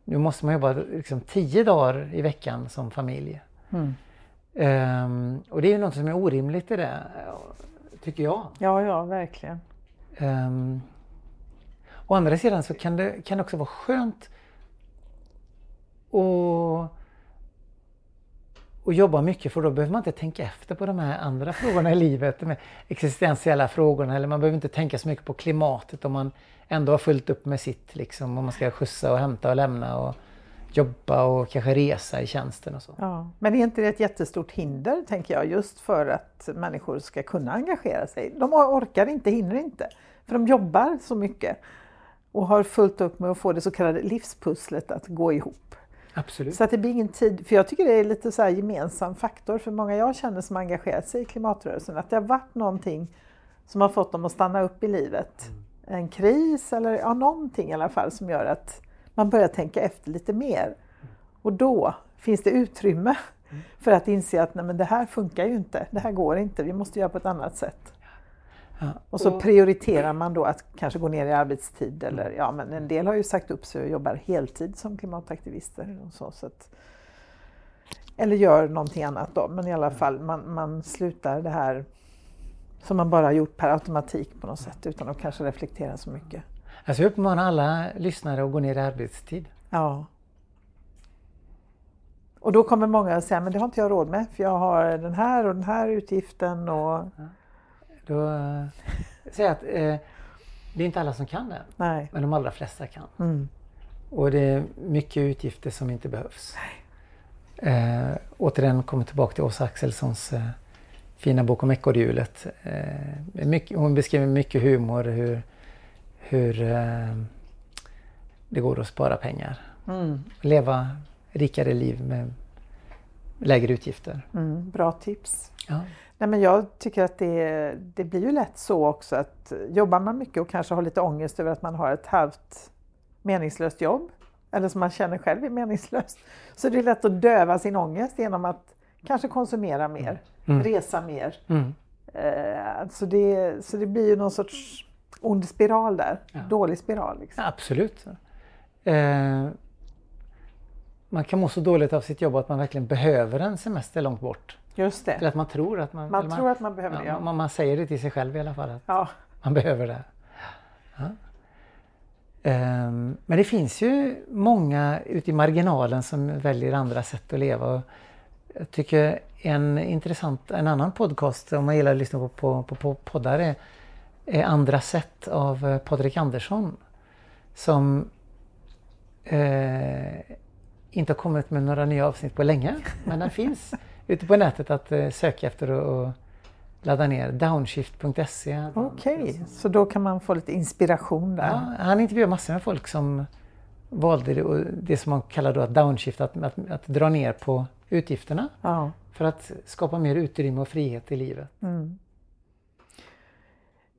nu måste man jobba liksom tio dagar i veckan som familj.
Mm.
Um, och det är ju något som är orimligt i det, tycker jag.
Ja, ja, verkligen.
Um, å andra sidan så kan det, kan det också vara skönt att och jobba mycket för då behöver man inte tänka efter på de här andra frågorna i livet. De existentiella frågorna eller man behöver inte tänka så mycket på klimatet om man ändå har fullt upp med sitt liksom. Om man ska skjutsa och hämta och lämna och jobba och kanske resa i tjänsten och så.
Ja, men är inte det ett jättestort hinder, tänker jag, just för att människor ska kunna engagera sig? De orkar inte, hinner inte, för de jobbar så mycket och har fullt upp med att få det så kallade livspusslet att gå ihop.
Absolut.
Så att det blir ingen tid, för jag tycker det är lite så här gemensam faktor för många jag känner som engagerat sig i klimatrörelsen, att det har varit någonting som har fått dem att stanna upp i livet. Mm. En kris eller ja, någonting i alla fall som gör att man börjar tänka efter lite mer. Och då finns det utrymme mm. för att inse att nej, men det här funkar ju inte, det här går inte, vi måste göra på ett annat sätt. Ja, och, och så prioriterar man då att kanske gå ner i arbetstid eller ja men en del har ju sagt upp sig och jobbar heltid som klimataktivister. Och så, så att, eller gör någonting annat då, men i alla fall man, man slutar det här som man bara har gjort per automatik på något sätt utan att kanske reflektera så mycket.
Alltså jag uppmanar alla lyssnare att gå ner i arbetstid.
Ja. Och då kommer många att säga, men det har inte jag råd med för jag har den här och den här utgiften och...
Då äh, säger jag att äh, det är inte alla som kan det.
Nej.
Men de allra flesta kan.
Mm.
Och det är mycket utgifter som inte behövs. Äh, återigen kommer tillbaka till Åsa Axelssons äh, fina bok om ekorrhjulet. Äh, hon beskriver mycket humor hur hur eh, det går att spara pengar.
Mm.
Leva rikare liv med lägre utgifter.
Mm, bra tips.
Ja.
Nej, men jag tycker att det, det blir ju lätt så också att jobbar man mycket och kanske har lite ångest över att man har ett halvt meningslöst jobb, eller som man känner själv är meningslöst, så är det lätt att döva sin ångest genom att kanske konsumera mer, mm. resa mer.
Mm.
Eh, så, det, så det blir ju någon sorts ond spiral där. Ja. Dålig spiral. Liksom.
absolut. Eh, man kan må så dåligt av sitt jobb att man verkligen behöver en semester långt bort.
Just det.
Eller att man tror att man...
Man tror
man,
att man behöver
ja,
det. Ja.
Man, man, säger det till sig själv i alla fall. Att
ja.
Man behöver det. Ja. Eh, men det finns ju många ute i marginalen som väljer andra sätt att leva. Jag tycker en intressant, en annan podcast om man gillar att lyssna på, på, på, på poddar är Andra sätt av eh, Patrik Andersson som eh, inte har kommit med några nya avsnitt på länge. Men den finns ute på nätet att eh, söka efter och, ladda ner. Downshift.se.
Okej, okay, så då kan man få lite inspiration där?
Ja, han intervjuar massor med folk som valde det, det som man kallar då att downshift, att, att, att dra ner på utgifterna.
Ja.
För att skapa mer utrymme och frihet i livet.
Mm.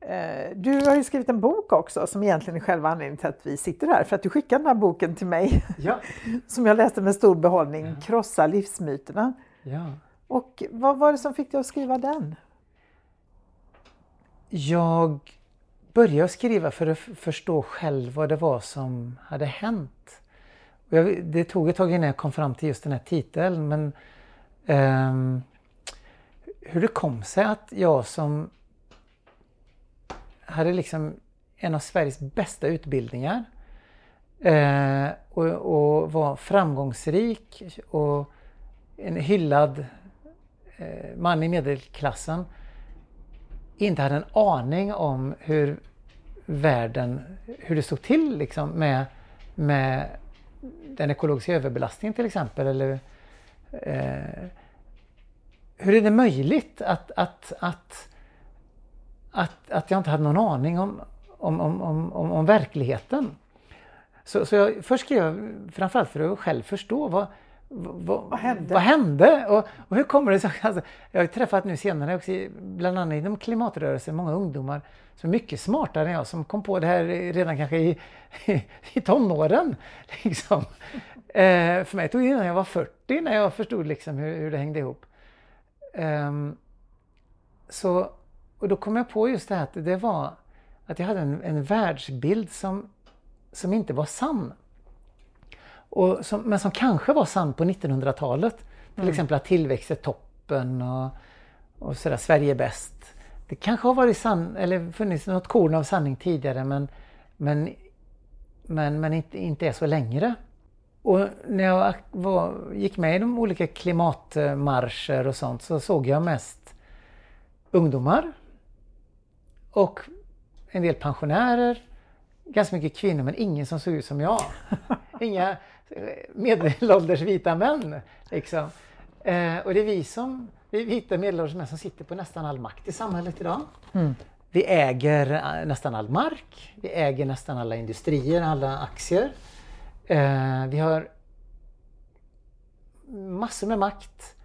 Eh, du har ju skrivit en bok också som egentligen är själva anledningen till att vi sitter här. För att du skickade den här boken till mig.
Ja.
som jag läste med stor behållning. Ja. Krossa livsmyterna.
Ja.
Och vad var det som fick dig att skriva den?
Jag började skriva för att förstå själv vad det var som hade hänt. Jag, det tog ett tag innan jag kom fram till just den här titeln men um, hur det kom sig att jag som hade liksom en av Sveriges bästa utbildningar. Eh, och, och, var framgångsrik och en hyllad eh, man i medelklassen. Inte hade en aning om hur världen, hur det stod till liksom med, med den ekologiska överbelastningen till exempel. Eller, eh, hur är det möjligt att, att, att att, att jag inte hade någon aning om, om, om, om, om, om verkligheten. Så, så jag först skrev jag framförallt för att själv förstå vad, vad,
vad hände?
Vad hände? Och, och hur kommer det sig? Alltså, jag har träffat nu senare också, bland annat inom klimatrörelsen, många ungdomar som är mycket smartare än jag som kom på det här redan kanske i, i tonåren. Liksom. Eh, för mig tog det innan jag var 40 när jag förstod liksom hur, hur det hängde ihop. Eh, så och då kom jag på just det här att det var att jag hade en, en världsbild som, som inte var sann. Och som, men som kanske var sann på 1900-talet. Till
Mm.
exempel att tillväxt är toppen och, och sådär, Sverige är bäst. Det kanske har varit sann, eller funnits något korn av sanning tidigare men, men, men, men inte, inte är så längre. Och när jag var, gick med i de olika klimatmarscher och sånt så såg jag mest ungdomar och en del pensionärer, ganska mycket kvinnor men ingen som såg ut som jag. Inga medelålders vita män. Liksom. Eh, och det är vi som, vi vita medelålders män som sitter på nästan all makt i samhället idag.
Mm.
Vi äger eh, nästan all mark, vi äger nästan alla industrier, alla aktier. Eh, vi har massor med makt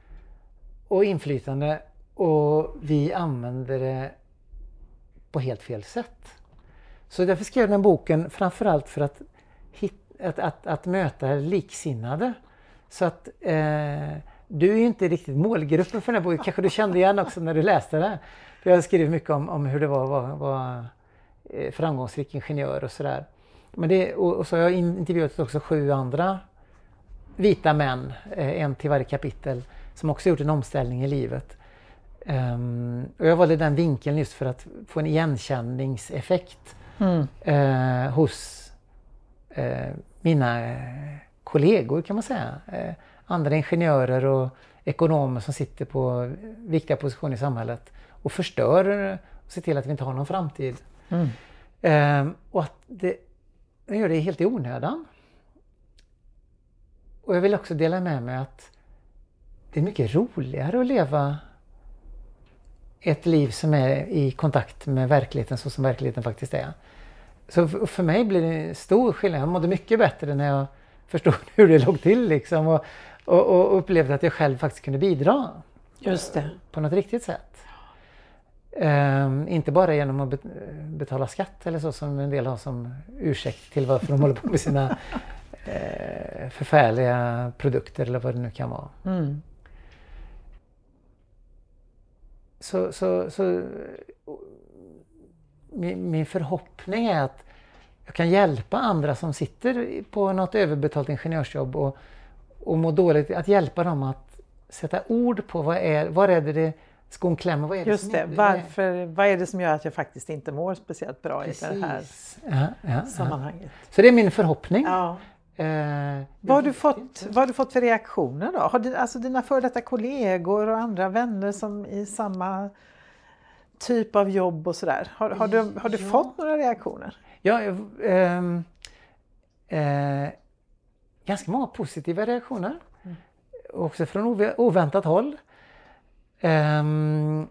och inflytande och vi använder det på helt fel sätt. Så därför skrev jag den boken framförallt för att, att, att, att möta liksinnade. Så att eh, du är ju inte riktigt målgruppen för den här boken, kanske du kände igen också när du läste den. För jag har skrivit mycket om, om hur det var att vara, vara eh, framgångsrik ingenjör och sådär. Men det, och, och så har jag intervjuat också sju andra vita män, eh, en till varje kapitel, som också gjort en omställning i livet. Um, och jag valde den vinkeln just för att få en igenkänningseffekt
Mm.
eh, hos eh, mina eh, kollegor kan man säga. Eh, andra ingenjörer och ekonomer som sitter på viktiga positioner i samhället och förstör och ser till att vi inte har någon framtid.
Mm.
Eh, och att det, de gör det helt i onödan. Och jag vill också dela med mig att det är mycket roligare att leva ett liv som är i kontakt med verkligheten så som verkligheten faktiskt är. Så för, för mig blir det en stor skillnad. Jag mådde mycket bättre när jag förstod hur det låg till liksom och, och, och upplevde att jag själv faktiskt kunde bidra
Just det.
på något riktigt sätt. Ehm, inte bara genom att bet- betala skatt eller så som en del har som ursäkt till varför de håller på med sina eh, förfärliga produkter eller vad det nu kan vara.
Mm.
Så, så, så min, min förhoppning är att jag kan hjälpa andra som sitter på något överbetalt ingenjörsjobb och, och mår dåligt, att hjälpa dem att sätta ord på vad är, var är det, det skon klämmer, vad är det
Just
som
det.
är,
Varför, vad är det som gör att jag faktiskt inte mår speciellt bra i det här
Precis. Ja, ja, ja.
sammanhanget?
Så det är min förhoppning.
Ja.
Eh,
Vad har, du fått, vad du fått för reaktioner då? Har du, alltså dina före detta kollegor och andra vänner som i samma typ av jobb och sådär. Har, har, du, har du
Ja.
fått några reaktioner?
Ja, ehm, eh, ganska många positiva reaktioner.
Mm.
Också från oväntat håll. Ehm,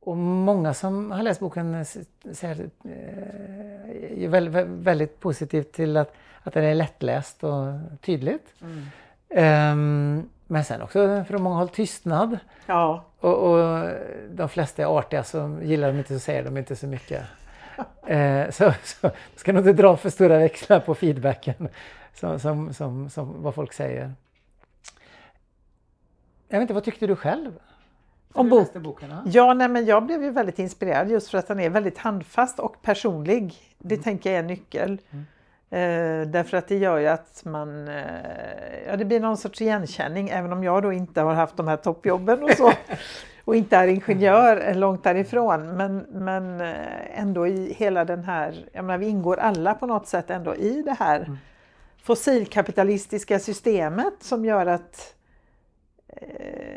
och många som har läst boken säger, eh, är väldigt, väldigt positivt till att, att den är lättläst och tydligt. Ehm, men sen också från många håll tystnad.
Ja,
Och, och de flesta är artiga så gillar de inte så säger de inte så mycket. Eh, så, så ska nog inte dra för stora växlar på feedbacken som, som, som, som vad folk säger. Jag vet inte, vad tyckte du själv?
Om
Du
bok-
boken? ja?
ja nej, men jag blev ju väldigt inspirerad just för att den är väldigt handfast och personlig. Det tänker jag är en nyckel. Eh, därför att det gör ju att man, eh, ja det blir någon sorts igenkänning även om jag då inte har haft de här toppjobben och så. och inte är ingenjör, långt därifrån. Men, men eh, ändå i hela den här, jag menar vi ingår alla på något sätt ändå i det här fossilkapitalistiska systemet som gör att eh,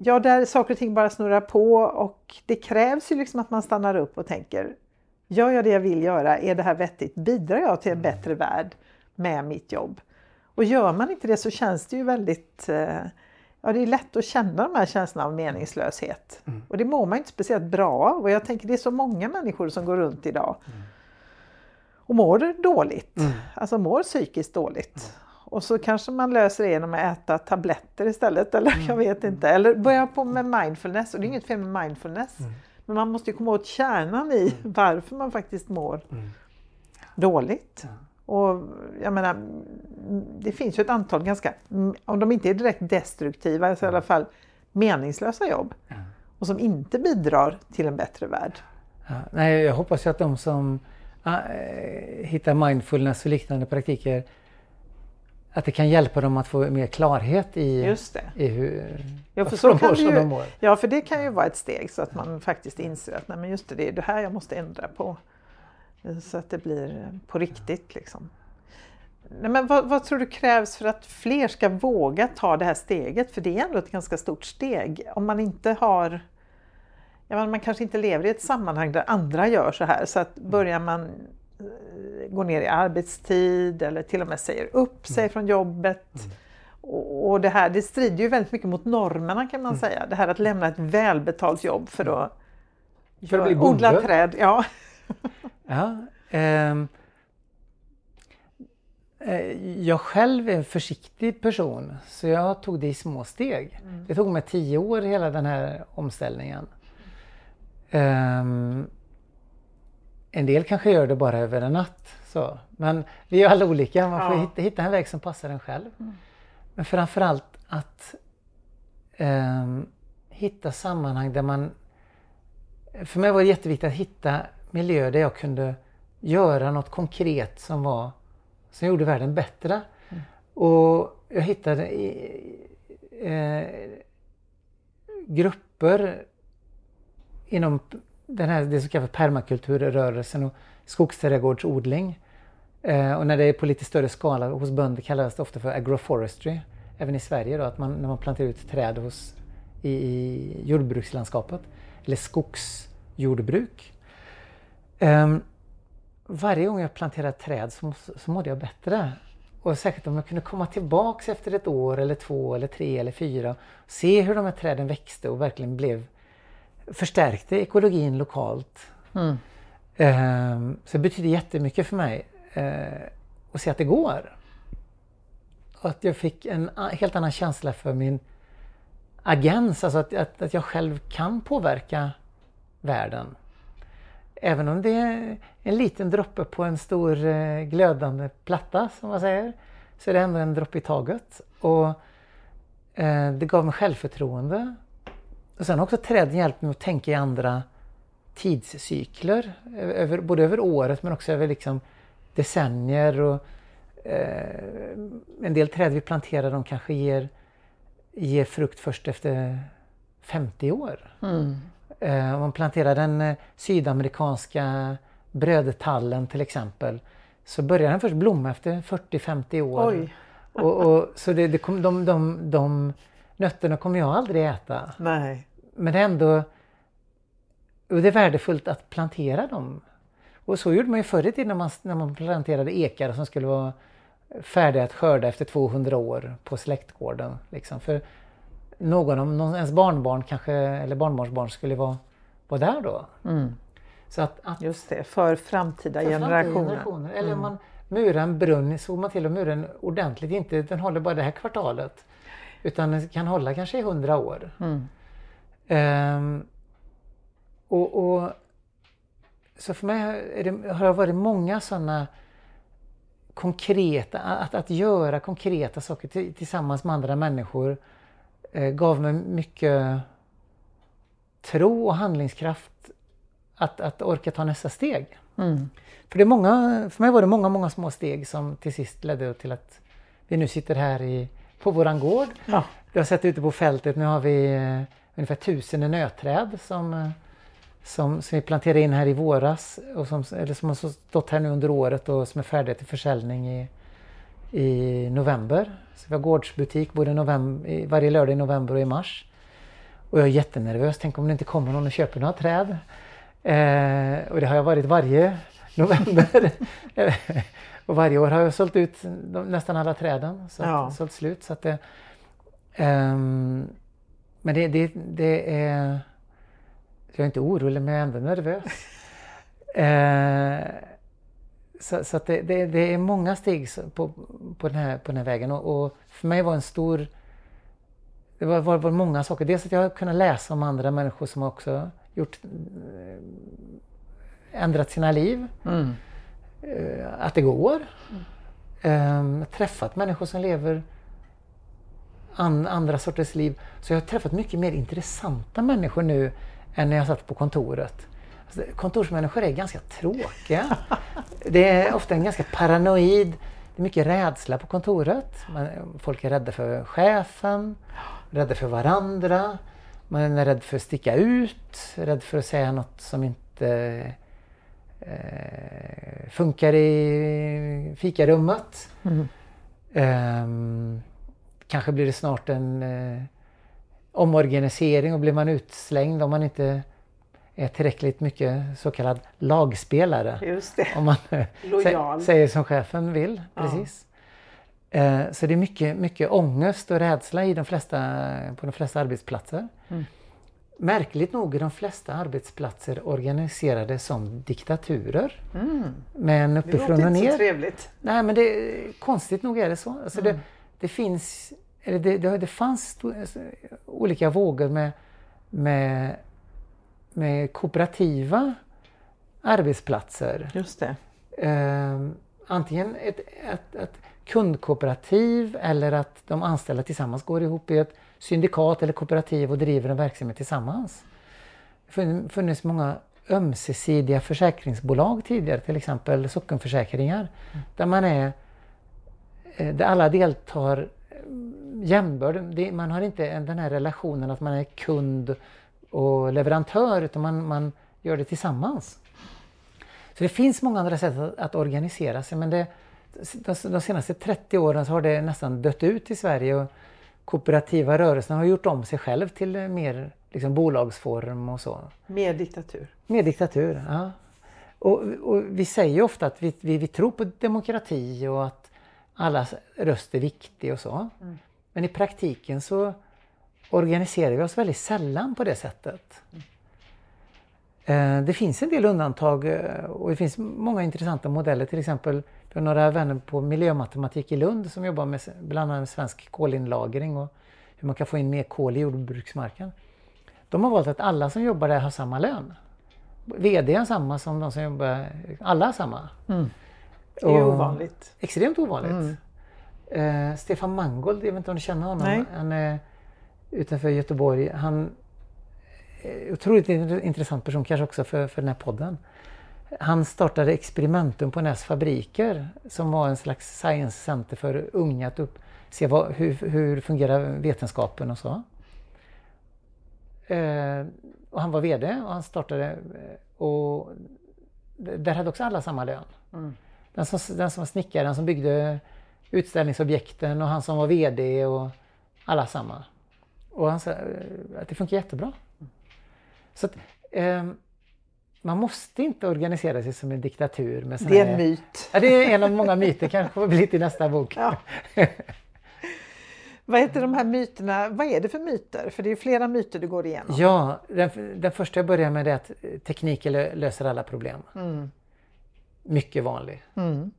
Ja, där saker och ting bara snurrar på och det krävs ju liksom att man stannar upp och tänker Gör jag det jag vill göra? Är det här vettigt? Bidrar jag till en bättre värld med mitt jobb? Och gör man inte det så känns det ju väldigt eh, Ja, det är lätt att känna de här känslorna av meningslöshet. Och det mår man inte speciellt bra av. Och jag tänker det är så många människor som går runt idag och mår dåligt. Alltså mår psykiskt dåligt. Och så kanske man löser det genom att äta tabletter istället. Eller jag vet inte. Eller börja på med mindfulness. Och det är inget fel med mindfulness. Men man måste ju komma åt kärnan i varför man faktiskt mår dåligt. Och jag menar, mm, det finns ju ett antal ganska, mm, om de inte är direkt destruktiva, så i alla fall meningslösa jobb. Och som inte bidrar till en bättre värld.
Ja, nej, jag hoppas ju att de som eh, hittar mindfulness och liknande praktiker att det kan hjälpa dem att få mer klarhet i,
Just det.
i hur
Ja för, så
de
kan
mår
det
som de
ju,
mår.
ja, för det kan ju vara ett steg så att man faktiskt inser att nej, men just det, det är det här jag måste ändra på. Så att det blir på riktigt. Liksom. Nej, men vad, vad tror du krävs för att fler ska våga ta det här steget? För det är ändå ett ganska stort steg. Om man inte har ja, man kanske inte lever i ett sammanhang där andra gör så här. Så att börjar man eh, gå ner i arbetstid eller till och med säger upp sig från jobbet. Och och det här det strider ju väldigt mycket mot normerna kan man säga. Det här att lämna ett välbetalt jobb för att,
För att
odla träd. Ja.
Ja, ehm, eh, jag själv är en försiktig person så jag tog det i små steg. Det tog mig tio år hela den här omställningen. Ehm, en del kanske gör det bara över en natt. Så. Men vi är alla olika, man får
Ja.
hitta, en väg som passar en själv. Men framförallt att ehm, hitta sammanhang där man för mig var det jätteviktigt att hitta miljöer där jag kunde göra något konkret som var som gjorde världen bättre. Och jag hittade i, eh, grupper inom den här, det som kallas permakulturrörelsen och skogsträdgårdsodling. Eh, och när det är på lite större skala hos bönder kallas det ofta för agroforestry. Även i Sverige då, att man, när man planterar ut träd hos, i, i jordbrukslandskapet. Eller skogsjordbruk. Eh, varje gång jag planterade träd så, så mådde jag bättre. Och särskilt om jag kunde komma tillbaks efter ett år eller två eller tre eller fyra. Se hur de här träden växte och verkligen blev förstärkte ekologin lokalt. Ehm, så det betyder jättemycket för mig eh, att se att det går. Och att jag fick en helt annan känsla för min agens, alltså att, att, att jag själv kan påverka världen. Även om det är en liten droppe på en stor eh, glödande platta som man säger, så är det ändå en droppe i taget. Och eh, det gav mig självförtroende. Och sen har också träden hjälpt mig att tänka i andra tidscykler, över, både över året men också över liksom decennier. Och, eh, en del träd vi planterar de kanske ger, ger frukt först efter 50 år. Eh, om man planterar den eh, sydamerikanska brödtallen till exempel så börjar den först blomma efter 40-50 år. Och, och, så det, det kom, de, de, de nötterna kommer jag aldrig äta.
Nej.
Men det är ändå det är värdefullt att plantera dem. Och så gjorde man ju förr i tiden när man, när man planterade ekar som skulle vara färdiga att skörda efter 200 år på släktgården. Liksom. För någon av någon, ens barnbarn kanske, eller barnbarnsbarn skulle vara, vara där då. Så att, att
Just det, för framtida
för framtida
generationer.
Eller om man murar en brunn, såg man till att mura den ordentligt, inte den håller bara det här kvartalet. Utan den kan hålla kanske i hundra år. Ehm, och, och, så för mig det, har det varit många sådana konkreta, att, att göra konkreta saker till, tillsammans med andra människor eh, gav mig mycket tro och handlingskraft att, att orka ta nästa steg. För, det är många, för mig var det många, många små steg som till sist ledde till att vi nu sitter här i, på våran gård.
Ja.
Du har sett ute på fältet, nu har vi eh, ungefär tusen nöträd som, eh, som, som vi planterade in här i våras och som, eller som har stått här nu under året och som är färdiga till försäljning i, i november. Så vi har gårdsbutik både november, varje lördag i november och i mars. Och jag är jättenervös, tänk om det inte kommer någon och köper några träd. Eh, och det har jag varit varje november. och varje år har jag sålt ut de, nästan alla träden. Så
Ja.
sålt slut. Så att det, ehm, men det, det, det är... Jag är inte orolig men jag är ändå nervös. Eh, så så att det, det, det är många steg på, på, den, här, på den här vägen. Och, och för mig var en stor... Det var, var, var många saker. Dels att jag har kunnat läsa om andra människor som också gjort, eh, ändrat sina liv.
Mm.
Eh, att det går. Eh, träffat människor som lever an, andra sorters liv. Så jag har träffat mycket mer intressanta människor nu än när jag satt på kontoret. Alltså, kontorsmänniskor är ganska tråkiga. Det är ofta en ganska paranoid. det är mycket rädsla på kontoret. Man, folk är rädda för chefen, rädda för varandra. Man är rädd för att sticka ut, rädd för att säga något som inte eh, funkar i fikarummet.
Mm.
Ehm, kanske blir det snart en eh, omorganisering och blir man utslängd om man inte är tillräckligt mycket så kallad lagspelare.
Just det.
Om man eh,
Lojal.
sä- säger som chefen vill.
Ja.
Precis. Eh, så det är mycket, mycket ångest och rädsla i de flesta, på de flesta arbetsplatser.
Mm.
Märkligt nog är de flesta arbetsplatser organiserade som diktaturer.
Mm.
Men
Det
uppifrån
låter
och
inte så
ner.
trevligt.
Nej men det, konstigt nog är det så. Alltså
Mm.
det, det finns, eller det, det, det fanns sto- olika vågor med, med, med kooperativa arbetsplatser.
Just det.
Eh, antingen ett, ett, ett kundkooperativ eller att de anställda tillsammans går ihop i ett syndikat eller kooperativ och driver en verksamhet tillsammans. Det har funnits många ömsesidiga försäkringsbolag tidigare, till exempel sockenförsäkringar, där man är eh, där alla deltar eh, jämbörd. Man har inte en- den här relationen att man är kund och leverantör utan man, man gör det tillsammans. Så det finns många andra sätt att, att organisera sig men det, de, de senaste 30 åren så har det nästan dött ut i Sverige och kooperativa rörelsen har gjort om sig själv till mer liksom, bolagsform och så.
Mer diktatur.
Mer diktatur, ja. Och, och vi säger ju ofta att vi, vi, vi tror på demokrati och att allas röst är viktig och så.
Mm.
Men i praktiken så organiserar vi oss väldigt sällan på det sättet. Eh, Det finns en del undantag eh, och det finns många intressanta modeller. Till exempel, vi har några vänner på miljömatematik i Lund som jobbar med bland annat svensk kolinlagring och hur man kan få in mer kol i jordbruksmarken. De har valt att alla som jobbar där har samma lön. VD är samma som de som jobbar, alla har samma.
Mm. Det är ju
Och-
ovanligt.
Extremt ovanligt. Eh, Stefan Mangold, jag vet inte om du känner honom?
Nej.
Han är utanför Göteborg. Han är otroligt int- intressant person, kanske också för, för den här podden. Han startade Experimentum på Näs fabriker som var en slags science center för unga att upp, se vad, hur, hur fungerar vetenskapen och så. Eh, och han var VD och han startade eh, och där hade också alla samma lön.
Mm.
Den som, den som var snickare, den som byggde utställningsobjekten och han som var VD och alla samma. Och han sa eh, att det funkar jättebra. Så att, ehm, man måste inte organisera sig som en diktatur. Med
Det är
här-
en myt.
Ja, det är en av många myter, kanske får bli till nästa bok.
Ja. Vad heter de här myterna? Vad är det för myter? För det är flera myter du går igenom.
Ja, den, den första jag börjar med är att tekniken lö- löser alla problem.
Mm.
Mycket vanlig.
Mm.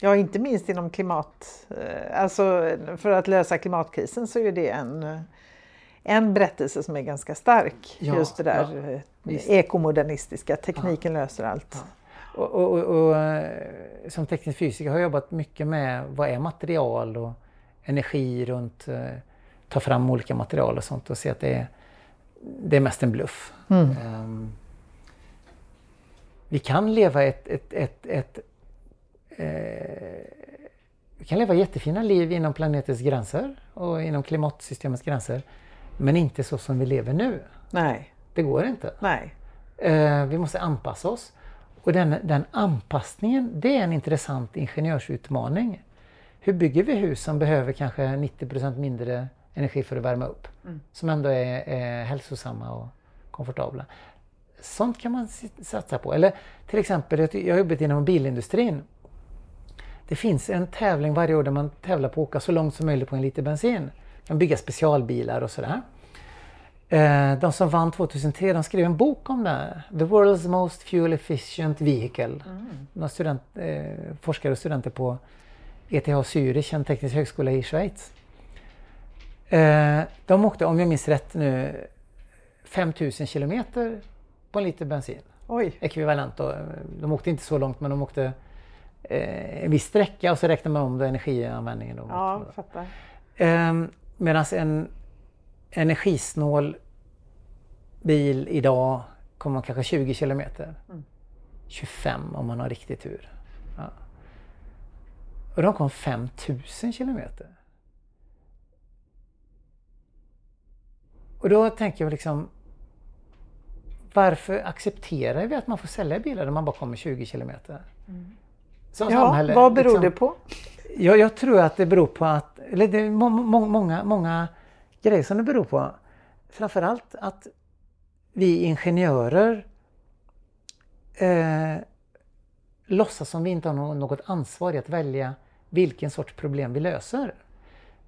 Ja, inte minst inom klimat... eh, Alltså för att lösa klimatkrisen så är det en, en berättelse som är ganska stark.
Ja,
Just det där
ja,
eh, ekomodernistiska, tekniken löser allt.
Och, och, och, och, eh, som teknisk fysiker har jag jobbat mycket med vad är material och energi runt eh, ta fram olika material och sånt och se att det är, det är mest en bluff.
Mm.
Ehm, vi kan leva ett, ett, ett, ett eh, vi kan leva jättefina liv inom planetens gränser och inom klimatsystemets gränser. Men inte så som vi lever nu.
Nej,
Det går inte.
nej.
Eh, vi måste anpassa oss. Och den, den anpassningen, det är en intressant ingenjörsutmaning. Hur bygger vi hus som behöver kanske 90% mindre energi för att värma upp? Som ändå är, är hälsosamma och komfortabla. Sånt kan man satsa på. Eller till exempel, jag har jobbat inom bilindustrin. Det finns en tävling varje år där man tävlar på att åka så långt som möjligt på en liter bensin. Kan bygga specialbilar och sådär. Eh, De som vann 2003 de skrev en bok om det här. The World's Most Fuel Efficient Vehicle. Några student, eh, forskare och studenter på ETH Zürich, en teknisk högskola i Schweiz. Eh, de åkte, om jag minns rätt nu, 5000 kilometer på en liter bensin.
Oj,
Ekvivalent då. De åkte inte så långt men de åkte eh, en viss sträcka och så räknade man om då energianvändningen. Då.
ja, fattar.
Medan en energisnål bil idag kommer kanske 20 kilometer. 25 om man har riktig tur. Ja. Och de kom 5000 kilometer. Och då tänker jag liksom varför accepterar vi att man får sälja bilar där man bara kommer 20 kilometer?
Som ja, samhälle, vad beror liksom, det på?
Jag, jag, tror att det beror på att, eller det är må, må, många, många grejer som det beror på. Framförallt att vi ingenjörer eh, låtsas som vi inte har något ansvar i att välja vilken sorts problem vi löser.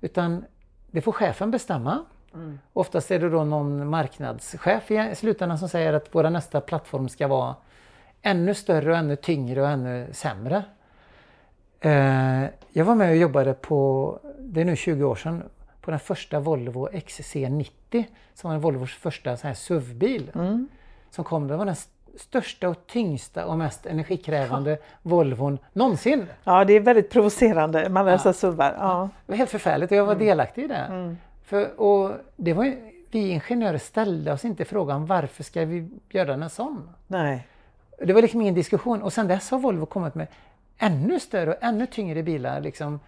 Utan det får chefen bestämma. Mm. Oftast är det då någon marknadschef i slutändan som säger att vår nästa plattform ska vara ännu större och ännu tyngre och ännu sämre. Eh, jag var med och jobbade på, det är nu 20 år sedan, på den första Volvo XC90 som var Volvos första SUV-bil. Mm. Som kom, det var den största och tyngsta och mest energikrävande. Volvon någonsin.
Ja, det är väldigt provocerande man läser ja. SUVar. Ja.
Det var helt förfärligt och jag var mm. delaktig i det. Mm. För, och det var, vi ingenjörer ställde oss inte frågan varför ska vi göra en sån?
Nej.
Det var liksom ingen diskussion och sen dess har Volvo kommit med ännu större och ännu tyngre bilar. Liksom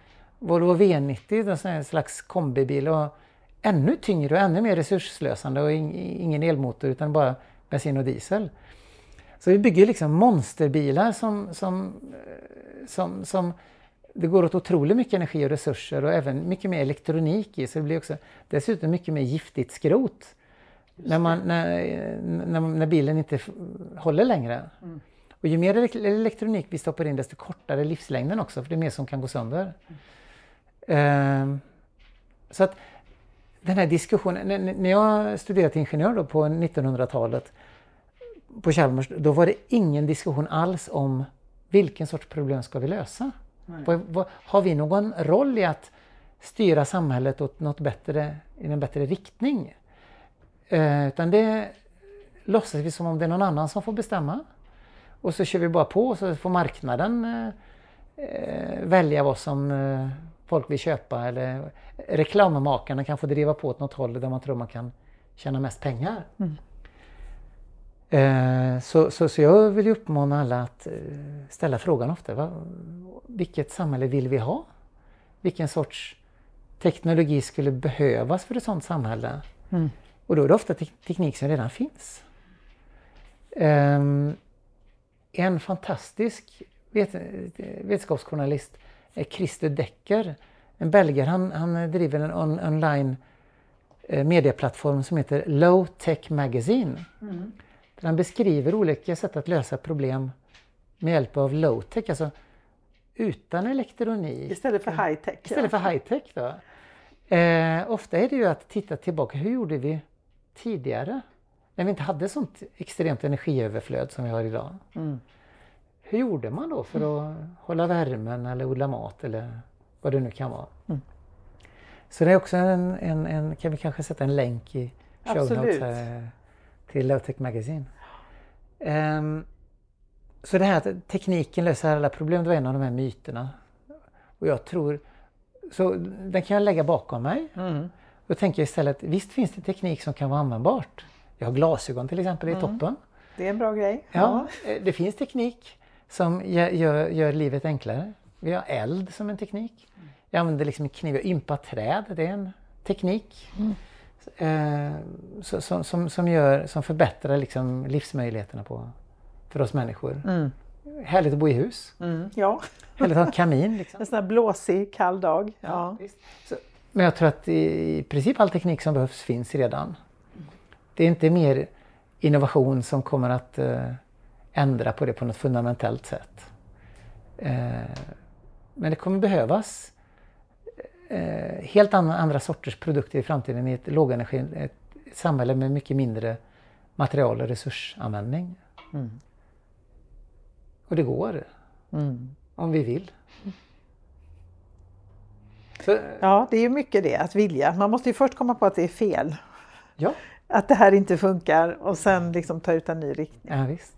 Volvo V90, en slags kombibil och ännu tyngre och ännu mer resursslösande och ingen elmotor utan bara bensin och diesel. Så vi bygger liksom monsterbilar som, som, som, som det går åt otroligt mycket energi och resurser och även mycket mer elektronik i så det blir också dessutom mycket mer giftigt skrot. När, man, när, när, när, bilen inte håller längre. Mm. Och ju mer elektronik vi stoppar in desto kortare livslängden också för det är mer som kan gå sönder. Uh, så att den här diskussionen, när jag studerade till ingenjör då på 1900-talet på Chalmers, då var det ingen diskussion alls om vilken sorts problem ska vi lösa. Vad, vad, har vi någon roll i att styra samhället åt något bättre, i en bättre riktning? Eh, utan det låtsas vi som om det är någon annan som får bestämma. Och så kör vi bara på och så får marknaden eh, eh, välja vad som eh, folk vill köpa eller reklammakarna kan få driva på åt något håll där man tror man kan tjäna mest pengar. Mm. Eh, så, så, så jag vill uppmana alla att eh, ställa frågan ofta. Va, vilket samhälle vill vi ha? Vilken sorts teknologi skulle behövas för ett sådant samhälle? Mm. Och då är det ofta te teknik som redan finns. Um, en fantastisk vet vetenskapsjournalist är Christer Decker, en belgare. Han, han driver en on online eh, medieplattform som heter Low Tech Magazine. Mm. Där han beskriver olika sätt att lösa problem med hjälp av low tech, alltså utan elektronik.
Istället för high tech.
Istället ja. för high tech då. Eh, ofta är det ju att titta tillbaka, hur gjorde vi tidigare? När vi inte hade sånt extremt energiöverflöd som vi har idag. Mm. Hur gjorde man då för att mm. hålla värmen eller odla mat eller vad det nu kan vara? Mm. Så det är också en, en, en, kan vi kanske sätta en länk i show notes här till Lowtech Magazine. Um, så det här att tekniken löser alla problem, det var en av de här myterna. Och jag tror, så den kan jag lägga bakom mig. Mm. Då tänker jag istället, visst finns det teknik som kan vara användbart. Jag har glasögon till exempel i mm. toppen.
Det är en bra grej.
Ja, ja. Eh, det finns teknik som gör, gör, gör, livet enklare. Vi har eld som en teknik. Jag använder liksom en kniv, jag ympar träd, det är en teknik. Mm. Eh, som, som, som, gör, som förbättrar liksom livsmöjligheterna på, för oss människor. Mm. Härligt att bo i hus. Mm,
ja.
Härligt att ha en kamin. Liksom.
En sån här blåsig, kall dag. Ja, ja.
Så, men jag tror att i princip all teknik som behövs finns redan. Det är inte mer innovation som kommer att uh, ändra på det på något fundamentalt sätt. Uh, men det kommer behövas uh, helt andra, sorters produkter i framtiden i ett lågenergi, ett samhälle med mycket mindre material och resursanvändning. Mm. Och det går. Mm. Om vi vill.
Så, ja, det är ju mycket det, att vilja. Man måste ju först komma på att det är fel.
Ja.
Att det här inte funkar och sen liksom ta ut en ny riktning.
Ja, visst.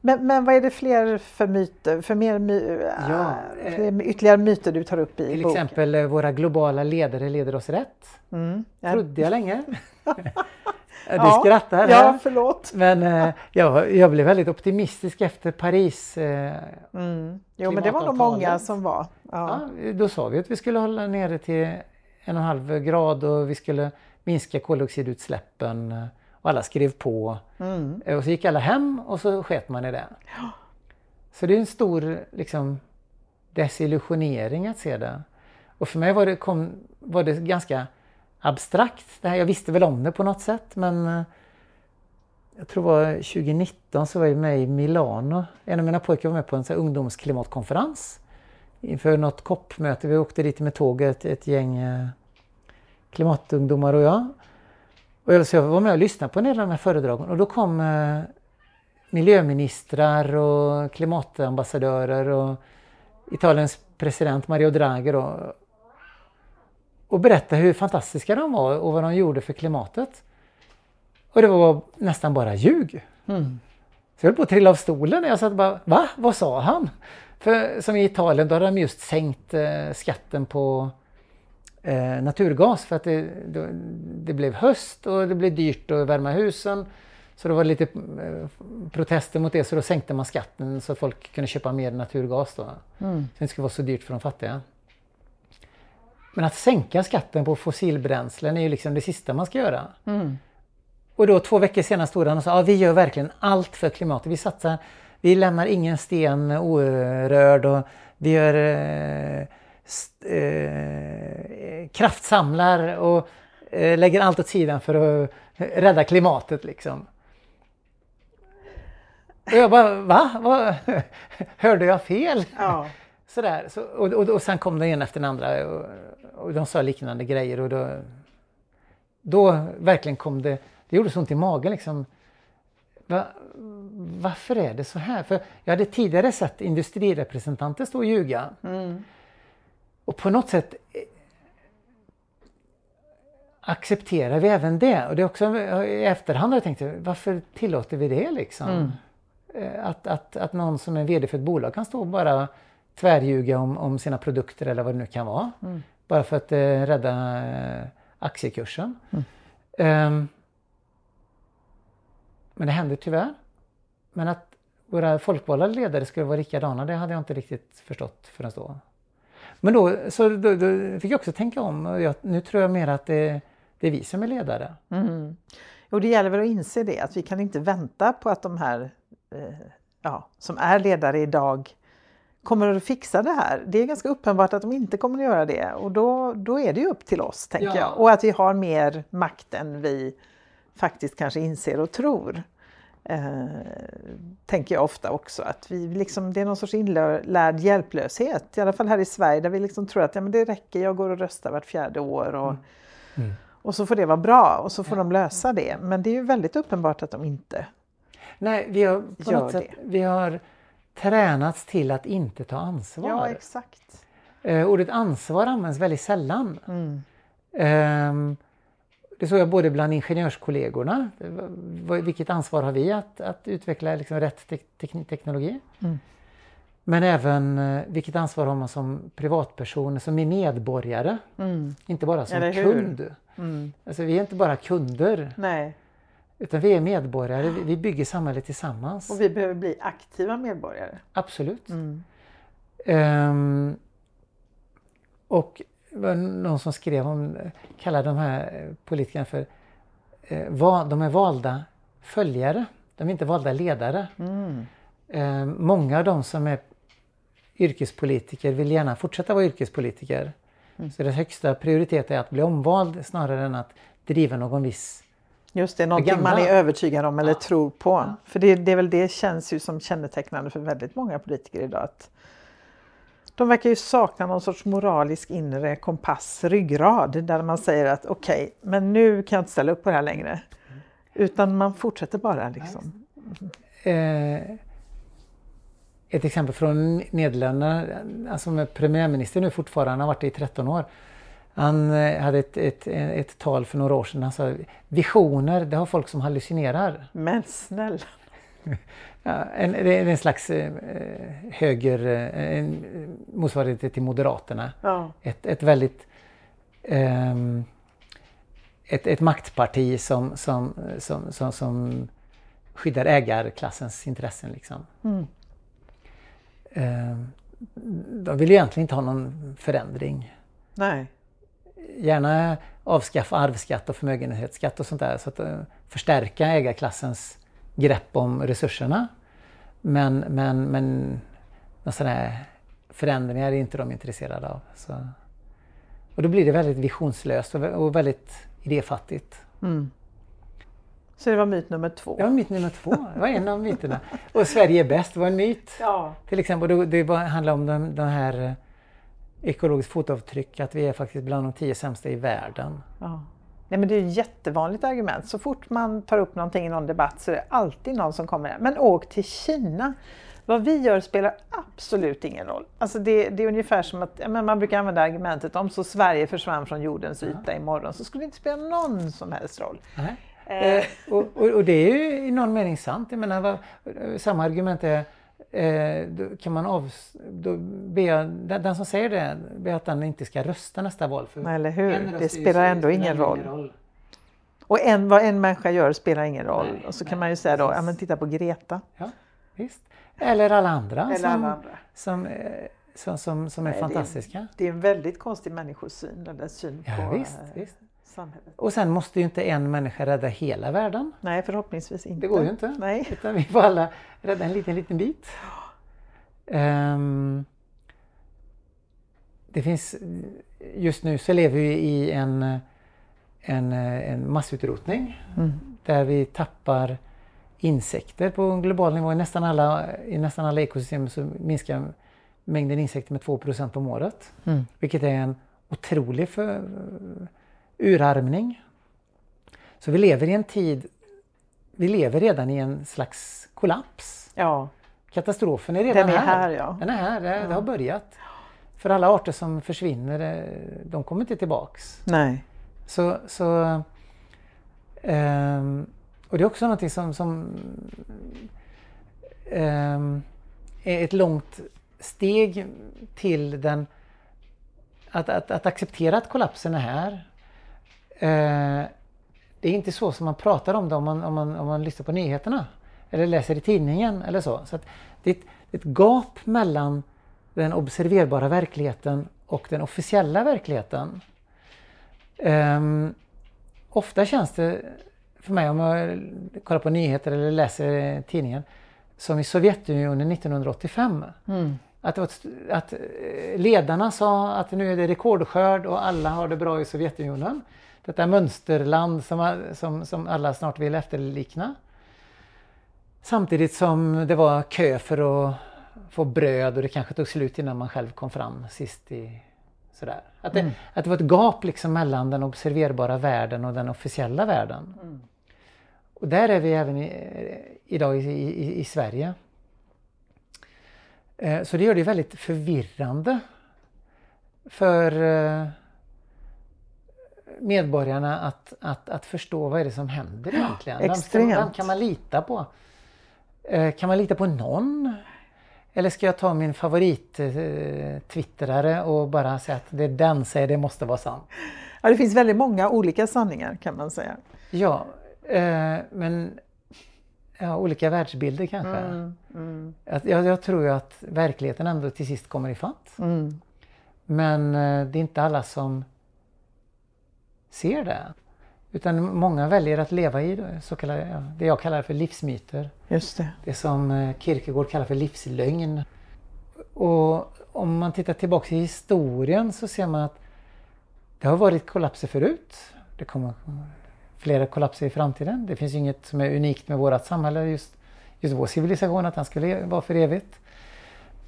Men, men vad är det fler för myter, för mer my, ja, äh, fler, ytterligare myter du tar upp i
Till
boken?
exempel eh, våra globala ledare leder oss rätt. Mm. Trodde jag länge. Du skrattar
Ja, förlåt.
Men eh, jag, jag blev väldigt optimistisk efter Paris. Eh,
mm. Jo, men det var nog många som var.
Ja. ja. då sa vi att vi skulle hålla nere till en och en halv grad och vi skulle minska koldioxidutsläppen. Eh, och alla skrev på. Mm. Och så gick alla hem och så sket man i det. Ja. Så det är en stor liksom, desillusionering att se det. Och för mig var det, kom, var det ganska abstrakt. Det här, jag visste väl om det på något sätt men eh, jag tror det var 2019 så var jag med i Milano. En av mina pojkar var med på en så här, ungdomsklimatkonferens inför något COP-möte. Vi åkte dit med tåget, ett gäng eh, klimatungdomar och jag. Och jag, var med och lyssnade på en del av de här föredragen och då kom eh, miljöministrar och klimatambassadörer och Italiens president Mario Draghi då, och berättade hur fantastiska de var och vad de gjorde för klimatet. Och det var nästan bara ljug. Mm. Så jag höll på att trilla av stolen och jag satt bara, va? Vad sa han? För som i Italien, då hade de just sänkt eh, skatten på eh, naturgas för att det, det, det, blev höst och det blev dyrt att värma husen. Så det var lite eh, protester mot det så då sänkte man skatten så att folk kunde köpa mer naturgas då. Mm. Så det inte skulle vara så dyrt för de fattiga. Men att sänka skatten på fossilbränslen är ju liksom det sista man ska göra. Mm. Och då två veckor senare stod han och sa att ja, vi gör verkligen allt för klimatet. Vi satsar, vi lämnar ingen sten orörd och vi gör eh, eh, kraftsamlar och eh, lägger allt åt sidan för att rädda klimatet liksom. Och jag bara, va? va? Hörde jag fel? Ja. Sådär. Så, och, och, och sen kom det en efter den andra och, och de sa liknande grejer och då, då verkligen kom det, det gjorde så ont i magen liksom. Va, varför är det så här? För jag hade tidigare sett industrirepresentanter stå och ljuga. Mm. Och på något sätt eh, accepterar vi även det. Och det är också i efterhand har jag tänkt, varför tillåter vi det liksom? Mm. Eh, att, att, att någon som är VD för ett bolag kan stå och bara tvärljuga om, om sina produkter eller vad det nu kan vara. Mm. Bara för att eh, rädda eh, aktiekursen. Mm. Um, men det händer tyvärr. Men att våra folkvalda ledare skulle vara likadana, det hade jag inte riktigt förstått förrän då. Men då, så då, då fick jag också tänka om. Jag, nu tror jag mer att det, det är vi som är ledare.
Mm. Och det gäller väl att inse det, att vi kan inte vänta på att de här eh, ja, som är ledare idag kommer att fixa det här. Det är ganska uppenbart att de inte kommer att göra det och då, då är det ju upp till oss, tänker ja. jag. Och att vi har mer makt än vi faktiskt kanske inser och tror. Eh, tänker jag ofta också. Att vi liksom, det är någon sorts inlärd hjälplöshet, i alla fall här i Sverige, där vi liksom tror att ja, men det räcker, jag går och röstar vart fjärde år. Och, mm. Mm. och så får det vara bra och så får ja. de lösa det. Men det är ju väldigt uppenbart att de inte
Nej, vi har, på något sätt, vi har tränats till att inte ta ansvar.
Ja, exakt.
Eh, ordet ansvar används väldigt sällan. Mm. Eh, det såg jag både bland ingenjörskollegorna. Vilket ansvar har vi att, att utveckla liksom rätt te te teknologi? Mm. Men även eh, vilket ansvar har man som privatperson, som är medborgare. Mm. Inte bara som kund. Mm. Alltså, vi är inte bara kunder.
Nej.
Utan vi är medborgare, vi bygger samhället tillsammans.
Och vi behöver bli aktiva medborgare.
Absolut. Mm. Um, och var någon som skrev om, kallade de här politikerna för, eh, va, de är valda följare, de är inte valda ledare. Mm. Eh, många av de som är yrkespolitiker vill gärna fortsätta vara yrkespolitiker. Mm. Så deras högsta prioritet är att bli omvald snarare än att driva någon viss
Just det, någonting man är övertygad om eller ja. tror på. För det, det är väl det känns ju som kännetecknande för väldigt många politiker idag. Att de verkar ju sakna någon sorts moralisk inre kompass, ryggrad, där man säger att okej, okay, men nu kan jag inte ställa upp på det här längre. Utan man fortsätter bara liksom.
Eh, ett exempel från Nederländerna, alltså med premiärminister nu fortfarande, han har varit det i 13 år. Han eh, hade ett, ett, ett tal för några år sedan. Han sa visioner, det har folk som hallucinerar.
Men snälla!
Ja, en, det är en slags eh, höger, eh, en motsvarighet till Moderaterna. Ja. Ett, ett väldigt eh, ett, ett maktparti som, som, som, som, som skyddar ägarklassens intressen. Liksom.
Mm.
Eh, de vill egentligen inte ha någon förändring.
Nej.
Gärna avskaffa arvsskatt och förmögenhetsskatt och sånt där. Så att uh, förstärka ägarklassens grepp om resurserna. Men, men, men sådana här förändringar är inte de intresserade av. Så. Och då blir det väldigt visionslöst och, väldigt idéfattigt.
Mm. Så det var myt nummer två?
Ja, myt nummer två. Det var en av myterna. Och Sverige är bäst var en myt.
Ja.
Till exempel, det handlar om den, den här eh, ekologiskt fotavtryck, att vi är faktiskt bland de tio sämsta i världen.
Ja. Nej, men det är ett jättevanligt argument. Så fort man tar upp någonting i någon debatt så är det alltid någon som kommer Men åk till Kina! Vad vi gör spelar absolut ingen roll. Alltså det, det är ungefär som att ja, man brukar använda argumentet om så Sverige försvann från jordens yta ja. imorgon så skulle det inte spela någon som helst roll.
Eh. och, och, och, det är ju i någon mening sant. Jag menar, vad, samma argument är eh, kan man av, då be, den, den, som säger det, be att den inte ska rösta nästa val.
För Eller hur, det spelar ändå ingen roll. roll. Och en, vad en människa gör spelar ingen roll. Nej, och så nej, kan man ju säga då, ja men titta på Greta.
Ja, visst. Eller alla andra,
Eller
som,
alla andra.
Som, eh, som, som, som är nej, fantastiska. Det är,
det är, en väldigt konstig människosyn, eller syn
ja,
på
visst, visst.
Samhället.
Och sen måste ju inte en människa rädda hela världen.
Nej, förhoppningsvis inte.
Det går ju inte.
Nej.
Utan vi får alla rädda en liten, liten bit. Um, det finns, just nu så lever vi i en, en, en massutrotning mm. där vi tappar insekter på global nivå. I nästan alla, i nästan alla ekosystem så minskar mängden insekter med 2% om året. Mm. Vilket är en otrolig för, urarmning. Så vi lever i en tid, vi lever redan i en slags kollaps.
Ja.
Katastrofen är redan
Den är
här.
här ja.
Den är här, det,
ja.
det har börjat. För alla arter som försvinner, eh, de kommer inte tillbaks.
Nej.
Så, så um, och det är också någonting som, som um, är ett långt steg till den att, att, att acceptera att kollapsen är här. Uh, det är inte så som man pratar om det om man, om man, om man lyssnar på nyheterna eller läser i tidningen eller så. så det är, ett, ett gap mellan den observerbara verkligheten och den officiella verkligheten. Um, ofta känns det för mig om jag kollar på nyheter eller läser tidningen som i Sovjetunionen 1985. Mm. Att, att ledarna sa att nu är det rekordskörd och alla har det bra i Sovjetunionen. Detta mönsterland som, som, som alla snart vill efterlikna. Samtidigt som det var kö för att få bröd och det kanske tog slut innan man själv kom fram sist i sådär. Att det, mm. att det var ett gap liksom mellan den observerbara världen och den officiella världen. Mm. Och där är vi även i, idag i, i, i Sverige. Eh, så det gör det väldigt förvirrande för eh, medborgarna att, att, att förstå vad är det som händer egentligen.
Extremt.
Vem, vem kan man lita på? Eh, kan man lita på någon? Eller ska jag ta min favorit eh, och bara säga att det den säger det måste vara sant?
Ja, det finns väldigt många olika sanningar kan man säga.
Ja, eh, men ja, olika världsbilder kanske. Mm, mm. Jag, jag, tror ju att verkligheten ändå till sist kommer ifatt. Mm. Men det är inte alla som ser det. Utan många väljer att leva i så kallade, det jag kallar för livsmyter.
Just det.
det som eh, Kierkegaard kallar för livslögn. Och om man tittar tillbaka i historien så ser man att det har varit kollapser förut. Det kommer flera kollapser i framtiden. Det finns inget som är unikt med vårt samhälle, just, just vår civilisation, att den skulle vara för evigt.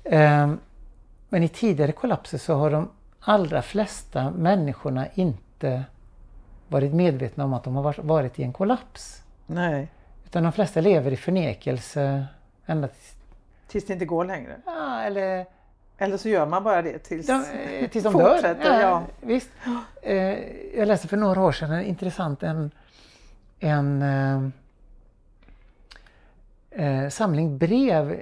Ehm, men i tidigare kollapser så har de allra flesta människorna inte varit medvetna om att de har varit i en kollaps.
Nej.
Utan de flesta lever i förnekelse ända tills...
Tills det inte går längre?
Ja, eller...
Eller så gör man bara det tills, de,
eh, tills de dör. Ja, ja. Visst. Eh, jag läste för några år sedan en intressant en, en eh, samling brev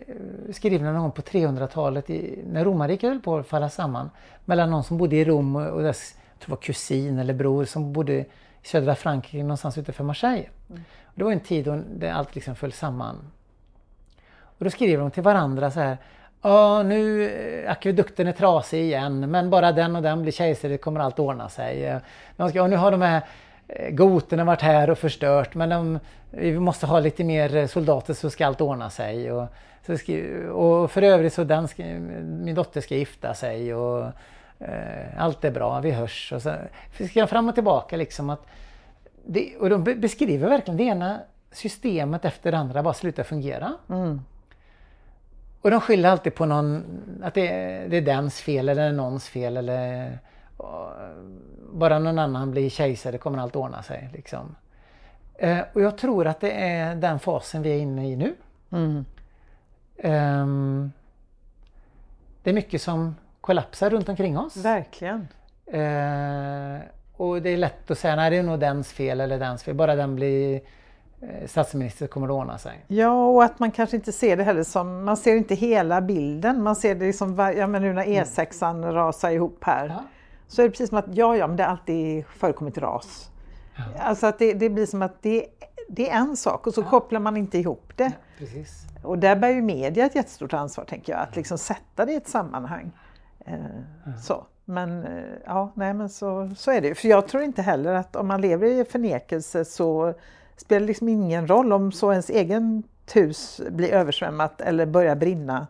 skrivna någon gång på 300-talet när romarriket höll på att falla samman. Mellan någon som bodde i Rom och dess tror var kusin eller bror som bodde i södra Frankrike någonstans utanför Marseille. Mm. Och det var en tid då allt liksom föll samman. Och då skriver de till varandra så här. Ja, nu eh, akvedukten är trasig igen men bara den och den blir kejsare, det kommer allt ordna sig. De ska, nu har de här eh, goterna varit här och förstört men de, vi måste ha lite mer soldater så ska allt ordna sig. Och, och för övrigt så den min dotter ska gifta sig och eh, allt är bra, vi hörs. Och så ska jag fram och tillbaka liksom att det, och de beskriver verkligen det ena systemet efter det andra bara slutar fungera. Mm. Och de skyller alltid på någon, att det, det är dens fel eller någons fel eller bara någon annan blir kejsare kommer allt ordna sig. Liksom. Eh, och jag tror att det är den fasen vi är inne i nu. Mm. Um, det är mycket som kollapsar runt omkring oss.
Verkligen.
Uh, och det är lätt att säga, nej det är nog dens fel eller dens fel. Bara den blir eh, statsminister kommer det ordna sig.
Ja, och att man kanske inte ser det heller som, man ser inte hela bilden. Man ser det liksom, ja men nu när E6an mm. rasar ihop här. Ja. Så är det precis som att, ja ja, men det har alltid förekommit ras. Ja. Alltså att det, det, blir som att det, det är en sak och så ja. kopplar man inte ihop det.
precis.
Och där bär ju media ett jättestort ansvar tänker jag, att liksom sätta det i ett sammanhang. Eh, så. Men eh, ja, nej men så, så är det ju. För jag tror inte heller att om man lever i förnekelse så spelar det liksom ingen roll om så ens egen hus blir översvämmat eller börjar brinna.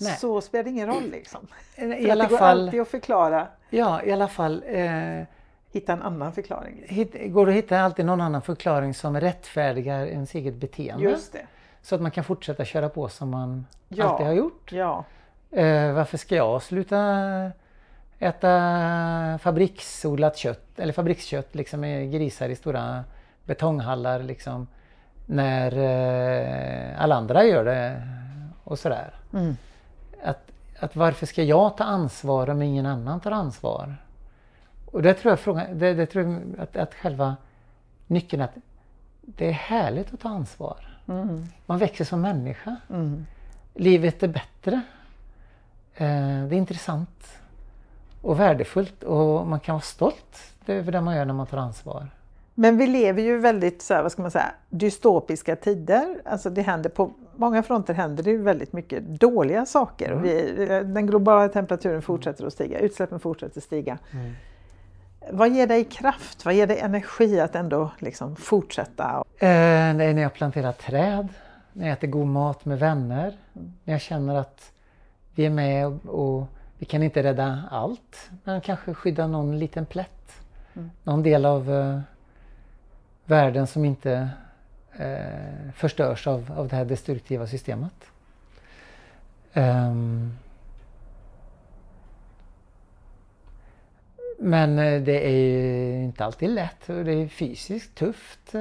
Nej. Så spelar det ingen roll liksom.
I alla
det går
fall,
alltid att förklara.
Ja, i alla fall. Eh,
hitta en annan förklaring.
Hit, går det att hitta alltid någon annan förklaring som rättfärdigar ens eget beteende.
Just det.
Så att man kan fortsätta köra på som man ja. alltid har gjort.
Ja.
Eh, varför ska jag sluta äta fabriksodlat kött eller fabrikskött liksom med grisar i stora betonghallar liksom när eh, alla andra gör det och sådär. Mm. Att, att varför ska jag ta ansvar om ingen annan tar ansvar? Och det tror jag frågan, det, det tror jag att, att själva nyckeln att det är härligt att ta ansvar. Mm. Man växer som människa. Mm. Livet är bättre. Eh, det är intressant och värdefullt och man kan vara stolt över det man gör när man tar ansvar.
Men vi lever ju väldigt så här, vad ska man säga, dystopiska tider. Alltså det händer på många fronter händer det väldigt mycket dåliga saker. Mm. Vi, den globala temperaturen fortsätter att stiga, utsläppen fortsätter att stiga. Mm. Vad ger dig kraft? Vad ger dig energi att ändå liksom fortsätta?
Eh, det är när jag planterar träd, när jag äter god mat med vänner, när jag känner att vi är med och, och, vi kan inte rädda allt, men kanske skydda någon liten plätt. Mm. Någon del av uh, världen som inte uh, förstörs av, av det här destruktiva systemet. Um, Men eh, det är inte alltid lätt och det är fysiskt tufft. Det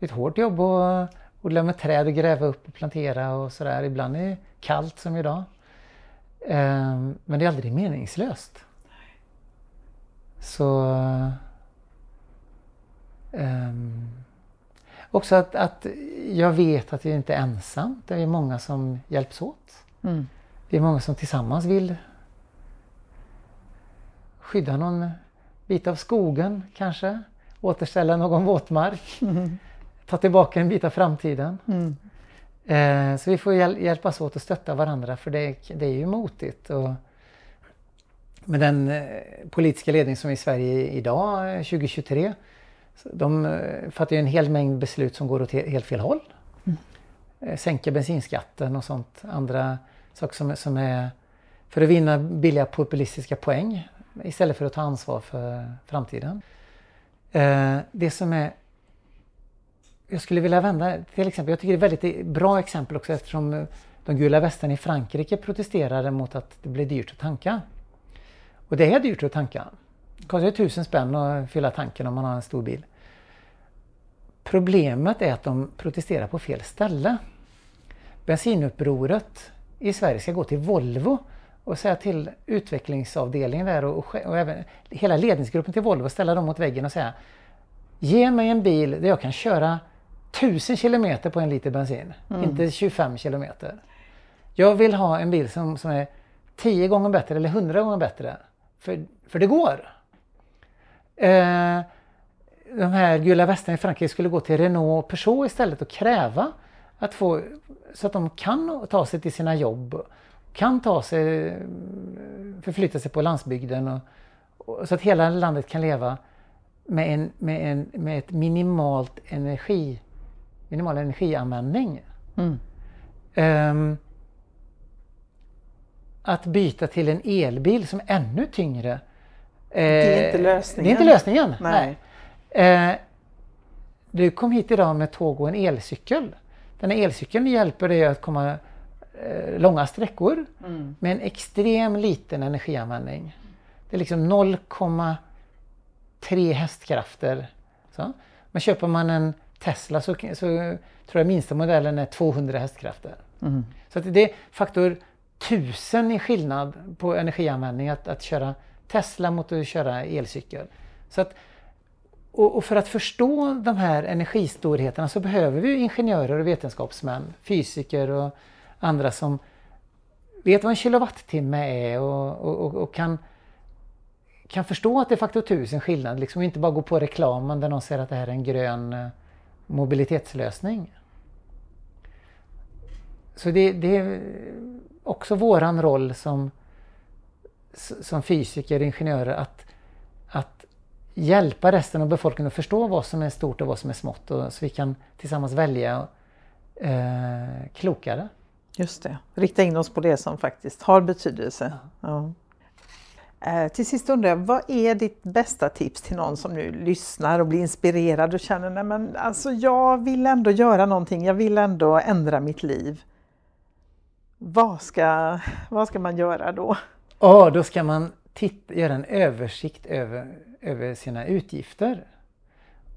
är ett hårt jobb att odla med träd och gräva upp och plantera och sådär. Ibland är det kallt som idag. Ehm, men det är aldrig meningslöst. Så... Um, också att, att jag vet att jag inte är ensam. Det är många som hjälps åt. Mm. Det är många som tillsammans vill skydda någon bit av skogen kanske, återställa någon våtmark, mm. ta tillbaka en bit av framtiden. Mm. Eh, så vi får hjäl hjälpas åt att stötta varandra för det, det är ju motigt. Och med den eh, politiska ledning som är i Sverige idag, 2023, eh, de eh, fattar ju en hel mängd beslut som går åt helt fel håll. Mm. Eh, sänka bensinskatten och sånt, andra saker som, som är för att vinna billiga populistiska poäng istället för att ta ansvar för framtiden. Det som är jag skulle vilja vända till exempel, jag tycker det är ett väldigt bra exempel också eftersom eh, de gula västarna i Frankrike protesterade mot att det blev dyrt att tanka. Och det är dyrt att tanka. Det kostar tusen spänn att fylla tanken om man har en stor bil. Problemet är att de protesterar på fel ställe. Bensinupproret i Sverige ska gå till Volvo och säga till utvecklingsavdelningen där och, och, även hela ledningsgruppen till Volvo ställa dem mot väggen och säga Ge mig en bil där jag kan köra 1000 kilometer på en liter bensin, mm. inte 25 kilometer. Jag vill ha en bil som, som är 10 gånger bättre eller 100 gånger bättre. För, för det går. Eh, de här gula västarna i Frankrike skulle gå till Renault och Peugeot istället och kräva att få så att de kan ta sig till sina jobb, kan ta sig, förflytta sig på landsbygden och, och så att hela landet kan leva med, en, med, en, med ett minimalt energi, minimal energianvändning. Mm. Um, att byta till en elbil som är ännu tyngre.
det är inte lösningen.
Det är inte lösningen. Nej. nej. Uh, du kom hit idag med tåg och en elcykel. Den här elcykeln hjälper dig att komma uh, långa sträckor mm. med en extrem liten energianvändning. Det är liksom 0,3 hästkrafter. Så. Men köper man en Tesla så, så tror jag minsta modellen är 200 hästkrafter. Mm. Så det är faktor tusen i skillnad på energianvändning att, att köra Tesla mot att köra elcykel. Så att, och, och, för att förstå de här energistorheterna så behöver vi ingenjörer och vetenskapsmän, fysiker och andra som vet vad en kilowattimme är och, och, och kan, kan förstå att det är faktor tusen skillnad. Liksom inte bara gå på reklamen där någon säger att det här är en grön eh, mobilitetslösning. Så det, det är också våran roll som, som fysiker, ingenjörer att, att hjälpa resten av befolkningen att förstå vad som är stort och vad som är smått och, så vi kan tillsammans välja eh, klokare.
Just det, rikta in oss på det som faktiskt har betydelse. Ja. Eh, Eh, till sist undrar jag, vad är ditt bästa tips till någon som nu lyssnar och blir inspirerad och känner att alltså jag vill ändå göra någonting, jag vill ändå ändra mitt liv. Vad ska, vad ska man göra då?
Ja, då ska man titta, göra en översikt över, över sina utgifter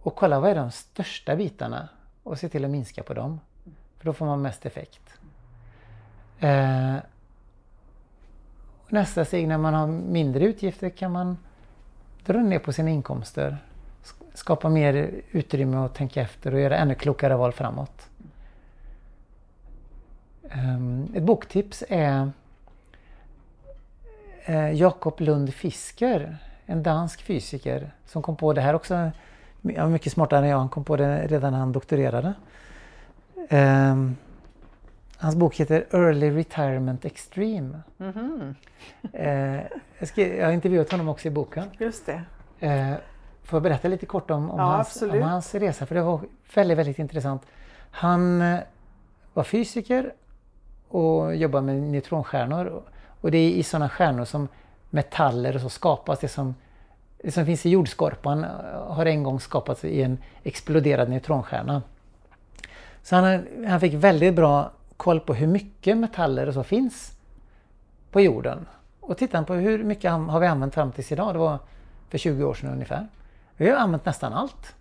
och kolla vad är de största bitarna och se till att minska på dem. För då får man mest effekt. Eh, nästa steg när man har mindre utgifter kan man dra ner på sina inkomster. Skapa mer utrymme att tänka efter och göra ännu klokare val framåt. Ehm, ett boktips är eh, Jakob Lund Fisker, en dansk fysiker som kom på det här också. Han var mycket smartare än jag, han kom på det redan när han doktorerade. Ehm, Hans bok heter Early Retirement Extreme. Mm -hmm. eh, jag, har intervjuat honom också i boken.
Just det.
Eh, får jag berätta lite kort om, om, ja, hans, om, hans, resa? För det var väldigt, väldigt intressant. Han eh, var fysiker och jobbade med neutronstjärnor. Och det är i sådana stjärnor som metaller och så skapas. Det som, det som finns i jordskorpan har en gång skapats i en exploderad neutronstjärna. Så han, han fick väldigt bra koll på hur mycket metaller och så finns på jorden. Och tittar på hur mycket har vi använt fram tills idag. Det var för 20 år sedan ungefär. Vi har använt nästan allt.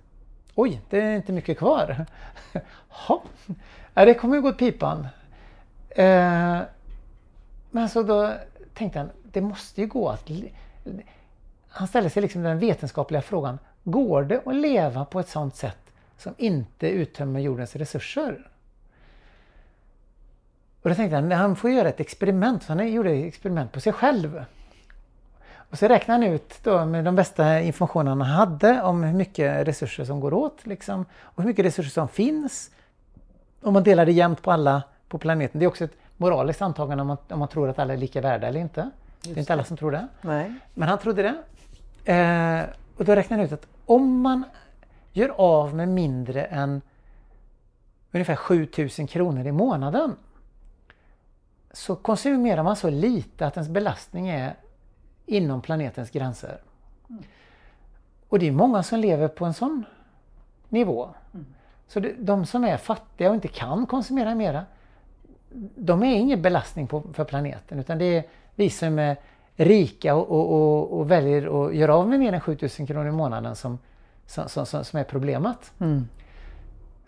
Oj, det är inte mycket kvar. ja, det kommer ju gå åt pipan. Eh, men så då tänkte han, det måste ju gå att... Han ställde sig liksom den vetenskapliga frågan, går det att leva på ett sådant sätt som inte uttömmer jordens resurser? Och då tänkte han, han får göra ett experiment. Så han gjorde ett experiment på sig själv. Och så räknade han ut då med de bästa informationen han hade om hur mycket resurser som går åt liksom, och hur mycket resurser som finns. Om man delar det jämnt på alla på planeten. Det är också ett moraliskt antagande om man, om man tror att alla är lika värda eller inte. Just det är inte alla som tror det.
Nej.
Men han trodde det. Eh, och då räknade han ut att om man gör av med mindre än ungefär 7000 kronor i månaden så konsumerar man så lite att ens belastning är inom planetens gränser. Mm. Och det är många som lever på en sån nivå. Mm. Så det, de som är fattiga och inte kan konsumera mera, de är ingen belastning på, för planeten utan det är vi som är rika och, och, och, och väljer att göra av med mer än 7000 kronor i månaden som, som, som, som är problemet. Mm.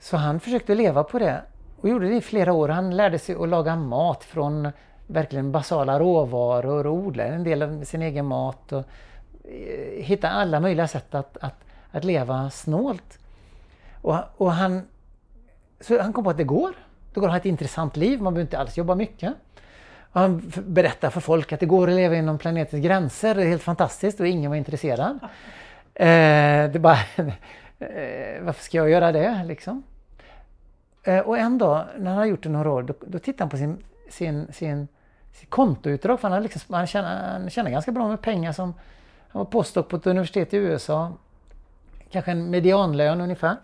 Så han försökte leva på det och gjorde det i flera år. Han lärde sig att laga mat från verkligen basala råvaror och odla en del av sin egen mat. Och eh, hitta alla möjliga sätt att, att, att leva snålt. Och, och han, så han kom på att det går. Det går att ha ett intressant liv, man behöver inte alls jobba mycket. Och han berättar för folk att det går att leva inom planetens gränser, det är helt fantastiskt och ingen var intresserad. Eh, det bara Eh, varför ska jag göra det liksom? Eh, och en dag när han har gjort det några år, då, då tittar han på sin, sin, sin, sin kontoutdrag. För han, liksom, han, tjänar, han tjänar ganska bra med pengar som han var postdoc på ett universitet i USA. Kanske en medianlön ungefär.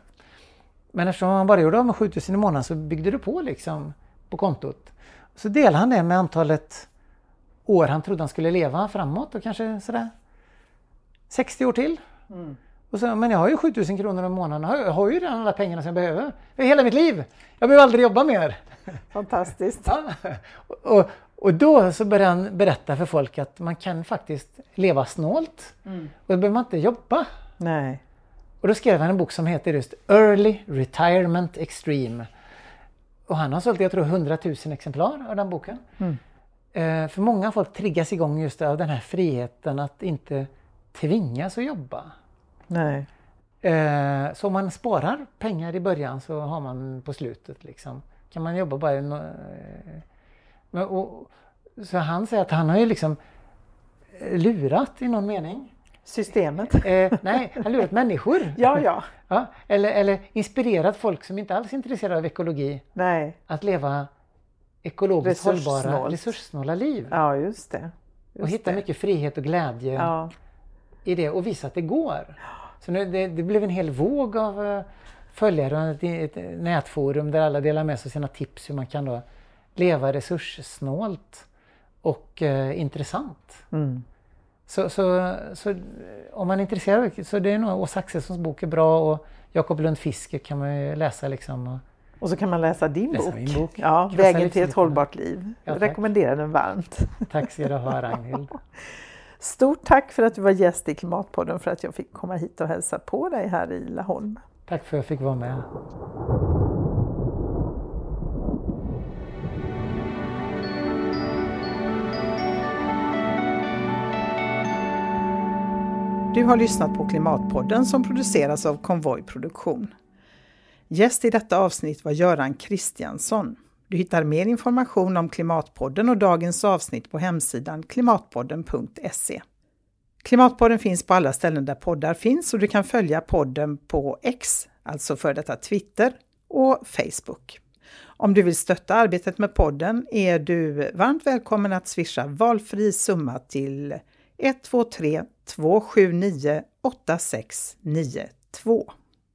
Men eftersom han bara gjorde av med 7000 i månaden så byggde det på liksom på kontot. Så delade han det med antalet år han trodde han skulle leva framåt och kanske sådär 60 år till. Mm. Och så, men jag har ju 7000 kronor om månaden. Jag har ju redan alla pengarna som jag behöver. Det är hela mitt liv. Jag behöver aldrig jobba mer.
Fantastiskt.
Ja. Och, och då så började han berätta för folk att man kan faktiskt leva snålt. Mm. Och då behöver man inte jobba.
Nej.
Och då skrev han en bok som heter just Early Retirement Extreme. Och han har sålt, jag tror, 100 000 exemplar av den boken. Mm. Eh, för många folk triggas igång just av den här friheten att inte tvingas att jobba.
Nej.
Eh, så om man sparar pengar i början så har man på slutet liksom. Kan man jobba bara... No eh, och, så han säger att han har ju liksom lurat i någon mening.
Systemet?
Eh, nej, han har lurat människor.
ja, ja.
ja eller, eller inspirerat folk som inte alls är intresserade av ekologi
nej.
att leva ekologiskt hållbara, resurssnåla liv.
Ja, just det. Just
och hitta
det.
mycket frihet och glädje ja. i det och visa att det går. Så nu, det, det blev en hel våg av uh, följare och ett, ett, nätforum där alla delar med sig av sina tips hur man kan då leva resurssnålt och uh, intressant. Mm. Så, så, så, om man är intresserad så det är nog Åsa Axelssons bok är bra och Jakob Lund Fisker kan man ju läsa liksom. Och,
och så kan man läsa din
läsa
bok.
Min bok.
Ja, Vägen till ett hållbart liv. Ja, Jag rekommenderar den varmt.
Tack ska du ha Ragnhild.
Stort tack för att du var gäst i Klimatpodden för att jag fick komma hit och hälsa på dig här i Laholm.
Tack för att jag fick vara med.
Du har lyssnat på Klimatpodden som produceras av Konvoj Produktion. Gäst i detta avsnitt var Göran Kristiansson. Du hittar mer information om Klimatpodden och dagens avsnitt på hemsidan klimatpodden.se. Klimatpodden finns på alla ställen där poddar finns och du kan följa podden på X, alltså för detta Twitter, och Facebook. Om du vill stötta arbetet med podden är du varmt välkommen att swisha valfri summa till 123 279 8692.